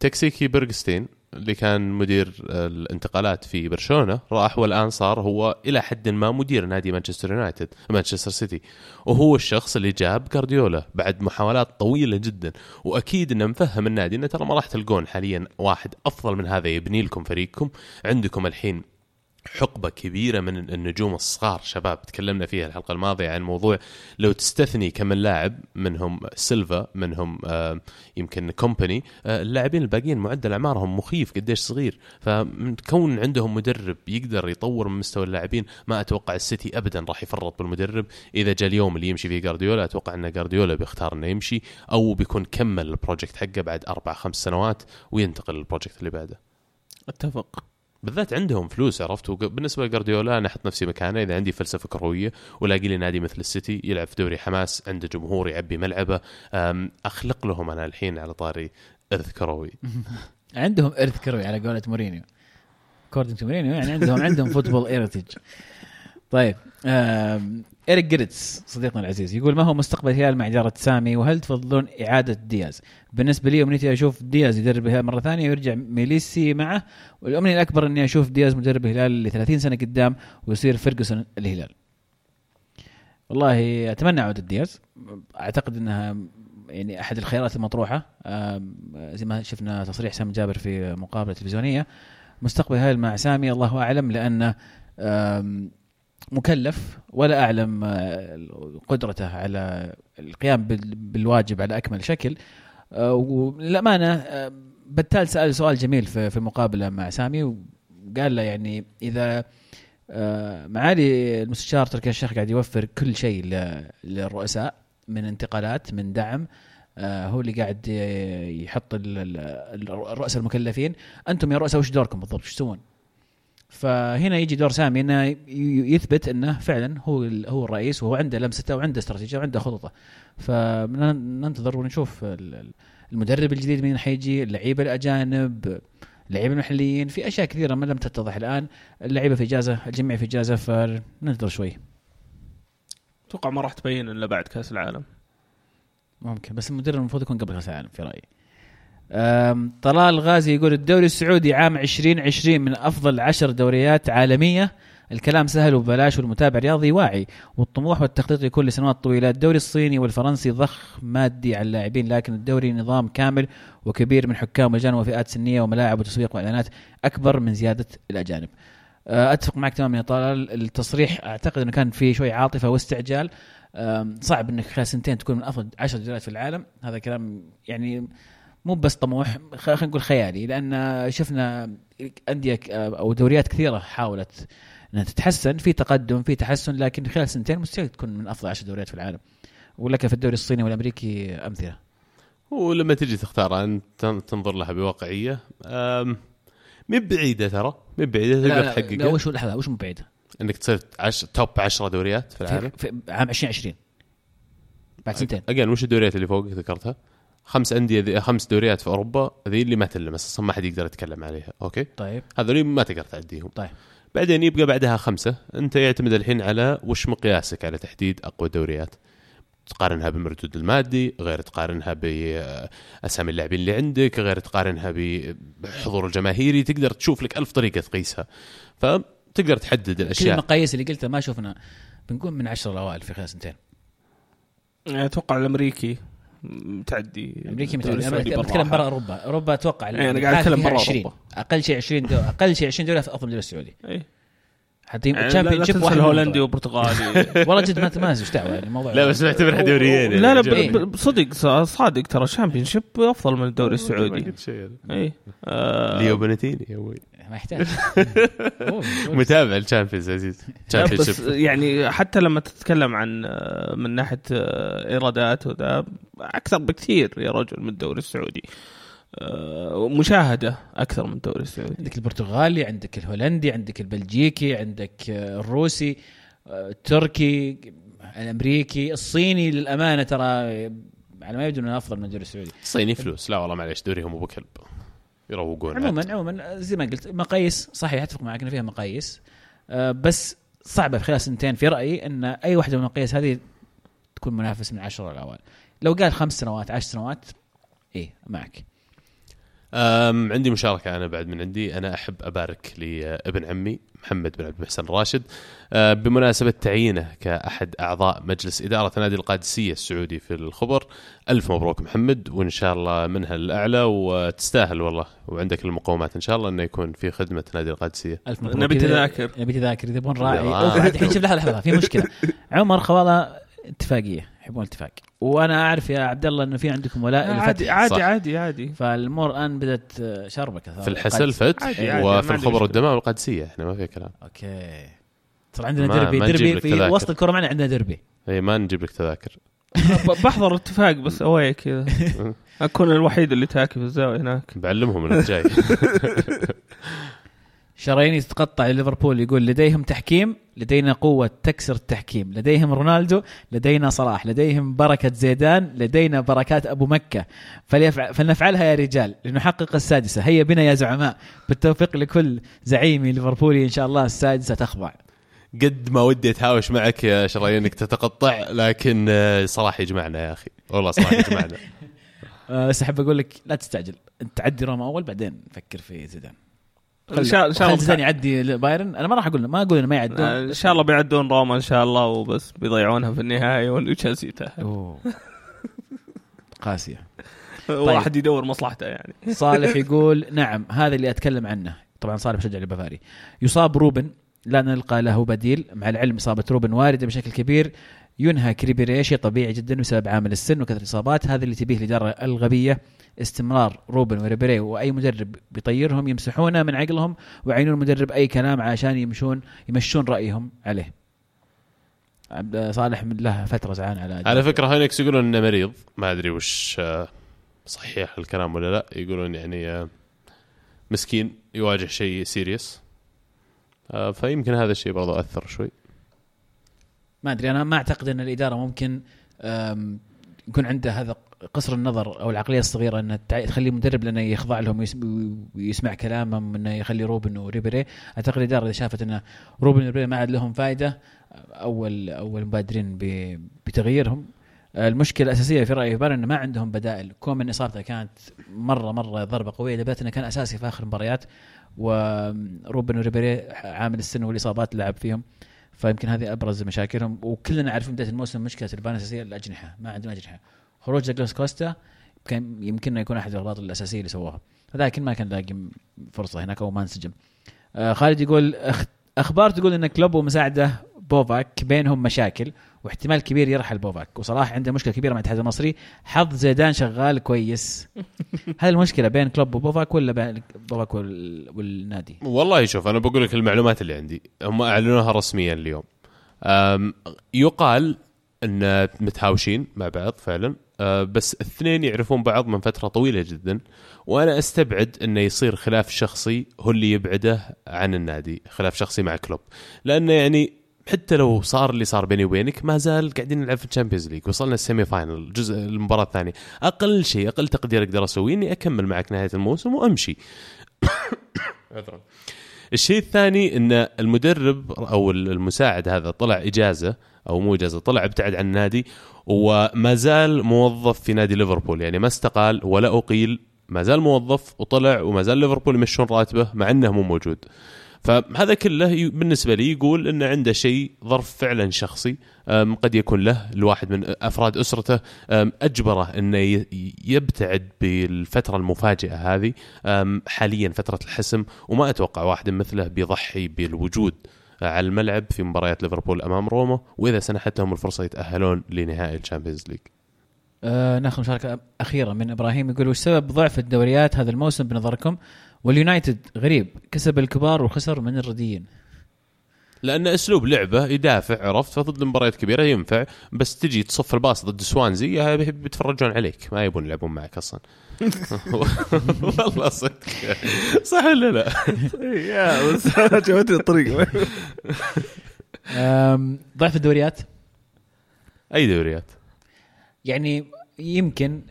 تكسيكي برغستين اللي كان مدير آه، الانتقالات في برشلونة راح والآن صار هو إلى حد ما مدير نادي مانشستر يونايتد مانشستر سيتي. وهو الشخص اللي جاب جارديولا بعد محاولات طويلة جدا. وأكيد أنه مفهم النادي أنه ترى ما راح تلقون حاليا واحد أفضل من هذا يبني لكم فريقكم عندكم الحين حقبة كبيرة من النجوم الصغار شباب تكلمنا فيها الحلقة الماضية عن موضوع لو تستثني كم لاعب منهم سيلفا منهم آه، يمكن كومباني آه، اللاعبين الباقيين معدل أعمارهم مخيف قديش صغير. فكون عندهم مدرب يقدر يطور من مستوى اللاعبين ما أتوقع السيتي أبدا راح يفرط بالمدرب. إذا جاء اليوم اللي يمشي فيه جارديولا أتوقع أن جارديولا بيختار أنه يمشي أو بيكون كمل ال project حقه بعد أربع خمس سنوات وينتقل لل project اللي بعده. أتفق. بالذات عندهم فلوس عرفت؟ بالنسبة لجارديولا أنا أحط نفسي مكانه إذا عندي فلسفة كرويه ولاقي لي نادي مثل السيتي يلعب في دوري حماس عنده جمهور يعبي ملعبه. أخلق لهم أنا الحين على طاري إرث كروي. عندهم إرث كروي على قولة مورينيو. according to مورينيو يعني عندهم عندهم football heritage طيب آم، إيريك جريتس صديقنا العزيز يقول ما هو مستقبل الهلال مع إدارة سامي وهل تفضلون إعادة دياز؟ بالنسبة لي أمنيتي أشوف دياز يدرب الهلال مرة ثانية ويرجع ميليسي معه والأمنية الأكبر إني أشوف دياز مدرب الهلال ل 30 سنة قدام ويصير فيرجسون الهلال. والله أتمنى عودة دياز أعتقد أنها يعني أحد الخيارات المطروحة زي ما شفنا تصريح سامي جابر في مقابلة تلفزيونية مستقبل الهلال مع سامي الله أعلم لأنه آم، مكلف ولا أعلم آه، قدرته على القيام بال- بالواجب على أكمل شكل. آه، وللأمانة آه، بتال سأل سؤال جميل في المقابله مع سامي وقال له يعني إذا معالي المستشار تركي الشيخ قاعد يوفر كل شيء للرؤساء من انتقالات من دعم هو اللي قاعد يحط ال- ال- الرؤساء المكلفين. أنتم يا رؤساء وش دوركم بالضبط؟ وش تسوون؟ فهنا يجي دور سامي إنه يثبت إنه فعلا هو هو الرئيس وهو عنده لمسته وعنده استراتيجية وعنده خططه. فننتظر ونشوف ال- ال- المدرب الجديد مين حيجي اللعيبة الأجانب اللعيبة المحليين في أشياء كثيرة ما لم تتضح الآن. اللعيبة في إجازة الجميع في إجازة فننتظر شوي. أتوقع ما راح تبين إلا بعد كأس العالم. ممكن بس المدرب المفروض يكون قبل كأس العالم في رأيي. طلال غازي يقول الدوري السعودي عام 2020 من أفضل عشر دوريات عالمية. الكلام سهل وببلاش والمتابع رياضي واعي. والطموح والتخطيط يكون لسنوات طويلة. الدوري الصيني والفرنسي ضخ مادي على اللاعبين لكن الدوري نظام كامل وكبير من حكام ولجان وفئات سنية وملاعب وتسويق وإعلانات أكبر من زيادة الأجانب. أه، أتفق معك تماما يا طلال. التصريح أعتقد إنه كان فيه شوي عاطفة واستعجال. صعب إنك خلال سنتين تكون من أفضل عشر دوريات في العالم. هذا كلام يعني مو بس طموح خلينا نقول خيالي لأن شفنا أندية أو دوريات كثيرة حاولت إنها تتحسن في تقدم في تحسن لكن خلال سنتين مستحيل تكون من أفضل عشر دوريات في العالم. ولك في الدوري الصيني والأمريكي أمثلة. ولما تجي تختار أنت تن- تنظر لها بواقعية مي بعيدة ترى مي بعيدة تقدر لا, لا تحققها وش لحظة وش مو بعيدة؟ إنك تصير عش... top 10 دوريات في العالم؟ في, في عام 2020 بعد سنتين. again وش الدوريات اللي فوق ذكرتها؟ خمس أندية ذي خمس دوريات في أوروبا ذي اللي ما تلمس أصلا ما حد يقدر يتكلم عليها okay؟ طيب. هذول ما تقدر تعديهم. طيب. بعدين يبقى بعدها خمسة أنت يعتمد الحين على وش مقياسك على تحديد أقوى دوريات. تقارنها بالمردود المادي غير تقارنها باسامي اللاعبين اللي عندك غير تقارنها بالحضور الجماهيري تقدر تشوف لك ألف طريقة تقيسها. فتقدر تحدد كل الأشياء. المقاييس اللي قلتها ما شفنا بنكون من عشر الاوائل في خلال سنتين. أتوقع الأمريكي. متعدي أمريكي أنا أتكلم بالراحة. برا أوروبا أوروبا أتوقع إيه، أنا قاعد أتكلم برا 20 أوروبا. أقل شيء 20 دوري أقل شيء 20 دوري افضل من الدوري السعودي إيه. حتى يعني الشامبيون لا شيب واحد الهولندي منهم. وبرتغالي والله جد ما ما إيش دعوة يعني الموضوع لا بس معتبرها دوريين يعني. لا لا إيه. ب- ب- بصدق ص- صادق ترى الشامبيون شيب أفضل من الدوري السعودي اي آه، ليو بنتيني يا أبوي ما يحتاج. متابع الشامبيونز عزيز. بس يعني حتى لما تتكلم عن آه، من ناحية آه، إيرادات وذا أكثر بكثير يا رجل من الدوري السعودي. آه، مشاهدة أكثر من الدوري السعودي. عندك البرتغالي عندك الهولندي عندك البلجيكي عندك الروسي التركي الأمريكي الصيني للأمانة ترى على ما يبدو إنه أفضل من الدوري السعودي. الصيني فلوس. لا والله معليش دوريهم ابو كلب يروقون عموما عموما زي ما قلت مقاييس صحيح أتفق معك ان فيها مقاييس آه بس صعبة خلال سنتين. في رأيي إن أي واحدة من المقاييس هذه تكون منافس من عشرة الاوائل لو قال خمس سنوات عشر سنوات إيه معك. أم عندي مشاركة أنا بعد من عندي. أنا أحب أبارك لابن عمي محمد بن عبد المحسن الراشد. أه بمناسبة تعيينه كأحد أعضاء مجلس إدارة نادي القادسية السعودي في الخبر ألف مبروك محمد وإن شاء الله منها الأعلى وتستاهل والله. وعندك المقومات إن شاء الله أنه يكون في خدمة نادي القادسية. ألف مبروك. نبي تذاكر. نبي تذاكر. يبون راعي الحين شوف لحظه لحظه في مشكلة. عمر خواله اتفاقية. يحبون اتفاق. وأنا اعرف يا عبد الله انه في عندكم ولاء عادي عادي صح. عادي عادي. فالامور الان بدأت شربكة في الحسل فتح عادي، عادي، ما وفي الخبر. والدمام القادسية إحنا ما في كلام. okay. صار عندنا ما- دربي دربي في تذاكر. وسط الكره معنا عندنا دربي اي ما نجيب لك تذاكر. بحضر اتفاق بس away كذا. أكون الوحيد اللي متكي في الزاوية هناك. بعلمهم إنك جاي. شراييني تتقطع ليفربول يقول لديهم تحكيم لدينا قوة تكسر التحكيم. لديهم رونالدو لدينا صلاح. لديهم بركة زيدان لدينا بركات أبو مكة. فليفع... فلنفعلها يا رجال لنحقق السادسة. هيا بنا يا زعماء. بالتوفيق لكل زعيمي ليفربولي إن شاء الله السادسة تخضع. قد ما ودي أتهاوش معك يا شرايين إنك تتقطع لكن آه، صلاح يجمعنا يا أخي. والله صلاح يجمعنا. أه، بس أحب أقول لك لا تستعجل. أنت تعدي روما أول بعدين فكر في زيدان. إن شاء إن شاء خلي زيدان الله يعدي بايرن أنا ما راح أقول ما أقول إنه ما يعدون. إن شاء الله بيعدون روما إن شاء الله وبس بيضيعونها في النهايه وتشيلسي يتاهل أوه. قاسية. واحد يدور مصلحته يعني. صالح يقول نعم هذا اللي أتكلم عنه. طبعا صالح مشجع البافاري. يصاب روبن لا نلقى له بديل. مع العلم إصابة روبن واردة بشكل كبير. ينهك ريبيري شيء طبيعي جدا بسبب عامل السن وكثرة الإصابات. هذا اللي تبيه الإدارة الغبية استمرار روبن وريبيري وأي مدرب بيطيرهم يمسحونه من عقلهم ويعينون المدرب أي كلام عشان يمشون يمشون رأيهم عليه. عبد صالح من له فترة زعلان على على فكرة هاينكس يقولون إنه مريض. ما أدري وش آه، صحيح الكلام ولا لا. يقولون يعني آه، مسكين يواجه شيء serious آه، فيمكن هذا الشيء برضو أثر شوي. ما أدري أنا ما أعتقد إن الإدارة ممكن يكون عنده هذا قصر النظر أو العقلية الصغيرة ان تع- تخلي مدرب لأنه يخضع لهم ويس- ويسمع كلامهم إنه يخلي روبن وريبيري. أعتقد الإدارة إذا شافت إن روبن وريبيري ما عاد لهم فائده أول أول مبادرين بتغييرهم. المشكلة الأساسية في رأيي بايرن إنه ما عندهم بدائل. كومان إصابته كانت مرة مرة ضربة قوية. لدرجه انه كان أساسي في آخر المباريات وروبن وريبيري عامل السن والإصابات لعب فيهم. فيمكن هذه أبرز مشاكلهم. وكلنا عارفين بداية الموسم مشكلة البايرن الأساسية الأجنحة. ما عندهم اجنحه خروج دوغلاس كوستا كان يمكن يكون أحد الأغلاط الأساسية اللي سووها. لكن ما كان لاقي فرصة هناك أو ما انسجم. آه خالد يقول أخ... أخبار تقول إن كلوب ومساعدة بوفاك بينهم مشاكل. واحتمال كبير يرحل بوفاك. وصلاح عنده مشكلة كبيرة مع الاتحاد المصري. حظ زيدان شغال كويس. هل المشكلة بين كلوب وبوفاك ولا بين بوفاك وال... والنادي؟ والله شوف أنا بقول لك المعلومات اللي عندي. هم أعلنوها رسميا اليوم. يقال إن متهاوشين مع بعض فعلا. أه، بس الاثنين يعرفون بعض من فترة طويلة جدا. وأنا أستبعد إنه يصير خلاف شخصي هو اللي يبعده عن النادي خلاف شخصي مع كلوب. لأنه يعني حتى لو صار اللي صار بيني وبينك ما زال قاعدين نلعب في ال Champions League وصلنا ال semi final الجزء المباراة الثانية. أقل شيء أقل تقدير أقدر أسويه إني أكمل معك نهاية الموسم وأمشي. عذرا الشيء الثاني إن المدرب أو المساعد هذا طلع إجازة أو مو إجازة طلع ابتعد عن النادي وما زال موظف في نادي ليفربول. يعني ما استقال ولا أقيل ما زال موظف وطلع وما زال ليفربول يمشون راتبه مع إنه مو موجود. فهذا كله بالنسبة لي يقول إنه عنده شيء ظرف فعلا شخصي. قد يكون له لواحد من أفراد أسرته. أجبره إنه يبتعد بالفترة المفاجئة هذه حاليا فترة الحسم وما أتوقع واحد مثله بيضحي بالوجود على الملعب في مباريات ليفربول أمام روما وإذا سنحت لهم الفرصة يتأهلون لنهائي ال Champions League. آه ناخذ مشاركة أخيرة من إبراهيم يقول وش سبب ضعف الدوريات هذا الموسم بنظركم؟ واليونايتد غريب كسب الكبار وخسر من الرديين. لأن أسلوب لعبه يدافع عرفت؟ فضد المباريات كبيرة ينفع بس تجي تصف الباص ضد سوانزي بيتفرجون عليك ما يبون يلعبون معك أصلا. والله صدق. صح ولا لا؟ يا بس جوتني الطريقة آم، ضعف الدوريات؟ أي دوريات؟ يعني يمكن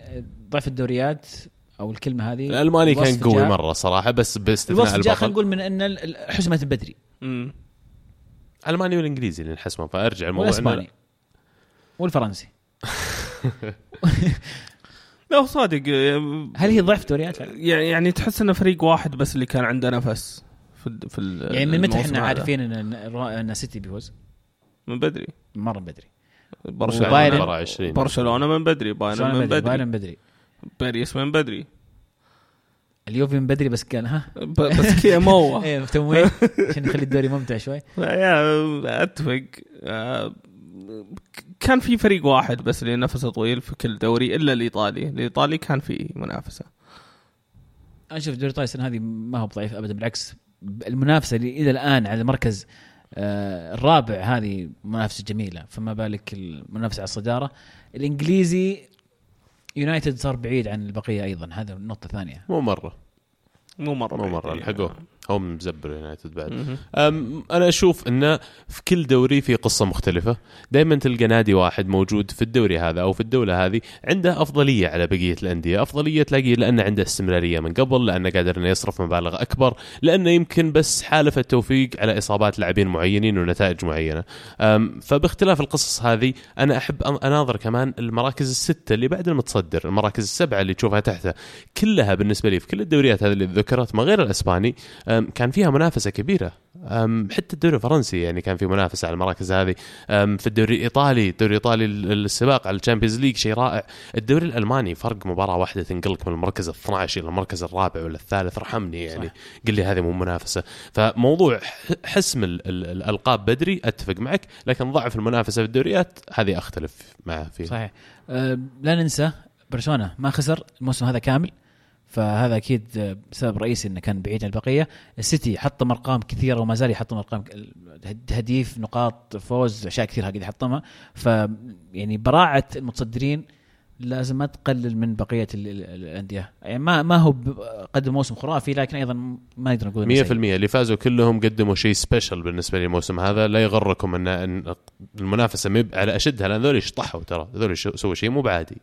ضعف الدوريات أو الكلمة هذه الألماني كان قوي جاء- مرة صراحة بس باستثناء الوصف جاء خلينا البطل. نقول من إن ال- حسمت بدري مم. الالماني والإنجليزي اللي نحسمه فأرجع الموضوع والإسباني. والفرنسي. لا صادق. هل هي ضعف دوريات؟ يعني يعني تحس إنه فريق واحد بس اللي كان عنده نفس في ال- في يعني من متى إحنا. عارفين إن إن سيتي بيفوز؟ من بدري. مرة بدري. برشلونة وبايرن- مباراة 20 برشلونة من بدري بايرن من بدري. بايرن بدري. باريس من بدري. اليوفي من بدري بس كان ها؟ بس كذا موه. إيه تمويه عشان يخلي الدوري ممتع شوي. يا أتفق. آه، كان في فريق واحد بس اللي نفسه طويل في كل دوري إلا الإيطالي، الإيطالي كان في منافسة. أنا أشوف الدوري الايطالي السنة هذه ما هو ضعيف ابدا بالعكس المنافسة اللي إلى الآن على المركز آه، الرابع هذه منافسة جميلة. فما بالك المنافسة على الصدارة. الإنجليزي يونايتد صار بعيد عن البقية أيضا هذا النقطه الثانية مو مرة. مو مرة مو مرة. لحقوه. هم مزبر يونايتد بعد. أنا أشوف انه في كل دوري في قصة مختلفة. دائما تلقى نادي واحد موجود في الدوري هذا أو في الدولة هذه عنده أفضلية على بقية الأندية. أفضلية تلاقيه لأنه عنده استمرارية من قبل لأنه قادر انه يصرف مبالغ أكبر لأنه يمكن بس حالف التوفيق على إصابات لاعبين معينين ونتائج معينة. فباختلاف القصص هذه أنا أحب أناظر كمان المراكز الستة اللي بعد المتصدر المراكز السبعة اللي تشوفها تحته كلها بالنسبة لي في كل الدوريات هذه اللي ذكرت ما غير الأسباني. كان فيها منافسة كبيرة. حتى الدوري الفرنسي يعني كان في منافسة على المراكز هذه. في الدوري الإيطالي الدوري الإيطالي ال- السباق على ال Champions League شيء رائع. الدوري الألماني فرق مباراة واحدة تنقلك من المركز ال 12 إلى المركز الرابع ولا الثالث. ارحمني يعني. قل لي هذه مو منافسة. فموضوع حسم ال- ال- الألقاب بدري أتفق معك لكن ضعف المنافسة في الدوريات هذه أختلف معه فيه صحيح. أه لا ننسى برشلونة ما خسر الموسم هذا كامل. فهذا أكيد سبب رئيسي إنه كان بعيد عن البقية. السيتي حطم ارقام كثيرة وما زال يحطم ارقام هديف نقاط فوز أشياء كثير قاعد يحطمها. ف يعني براعة المتصدرين لازم ما تقلل من بقية ال- ال- الأندية. يعني ما ما هو قدم موسم خرافي لكن أيضا ما نقدر نقول إنه 100% سيء. اللي فازوا كلهم قدموا شيء سبيشل بالنسبة للموسم هذا. لا يغركم ان المنافسة مب على أشدها لأن ذول شطحوا ترى. ذول سووا شيء مو بعادي.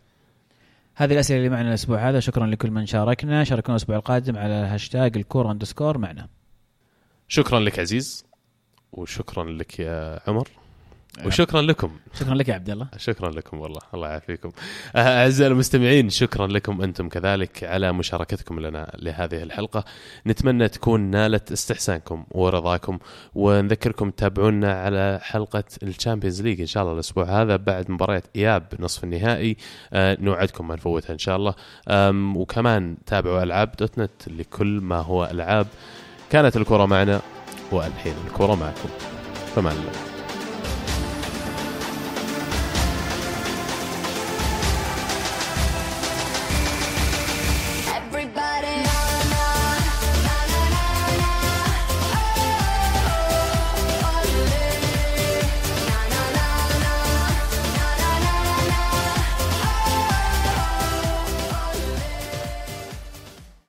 هذه الأسئلة اللي معنا الأسبوع هذا. شكرا لكل من شاركنا. شاركونا الأسبوع القادم على هاشتاج الكوره underscore معنا. شكرا لك عزيز وشكرا لك يا عمر. وشكرا لكم. شكرا لك يا عبد الله. شكرا لكم والله. الله يعافيكم. آه، أعزائي المستمعين شكرا لكم أنتم كذلك على مشاركتكم لنا لهذه الحلقة. نتمنى تكون نالت استحسانكم ورضاكم ونذكركم تتابعونا على حلقة ال Champions League إن شاء الله الأسبوع هذا بعد مباراة إياب نصف النهائي. آه، نوعدكم ما نفوتها إن شاء الله. وكمان تابعوا ألعاب دوت نت لكل ما هو ألعاب. كانت الكرة معنا والحين الكرة معكم. فمان الله.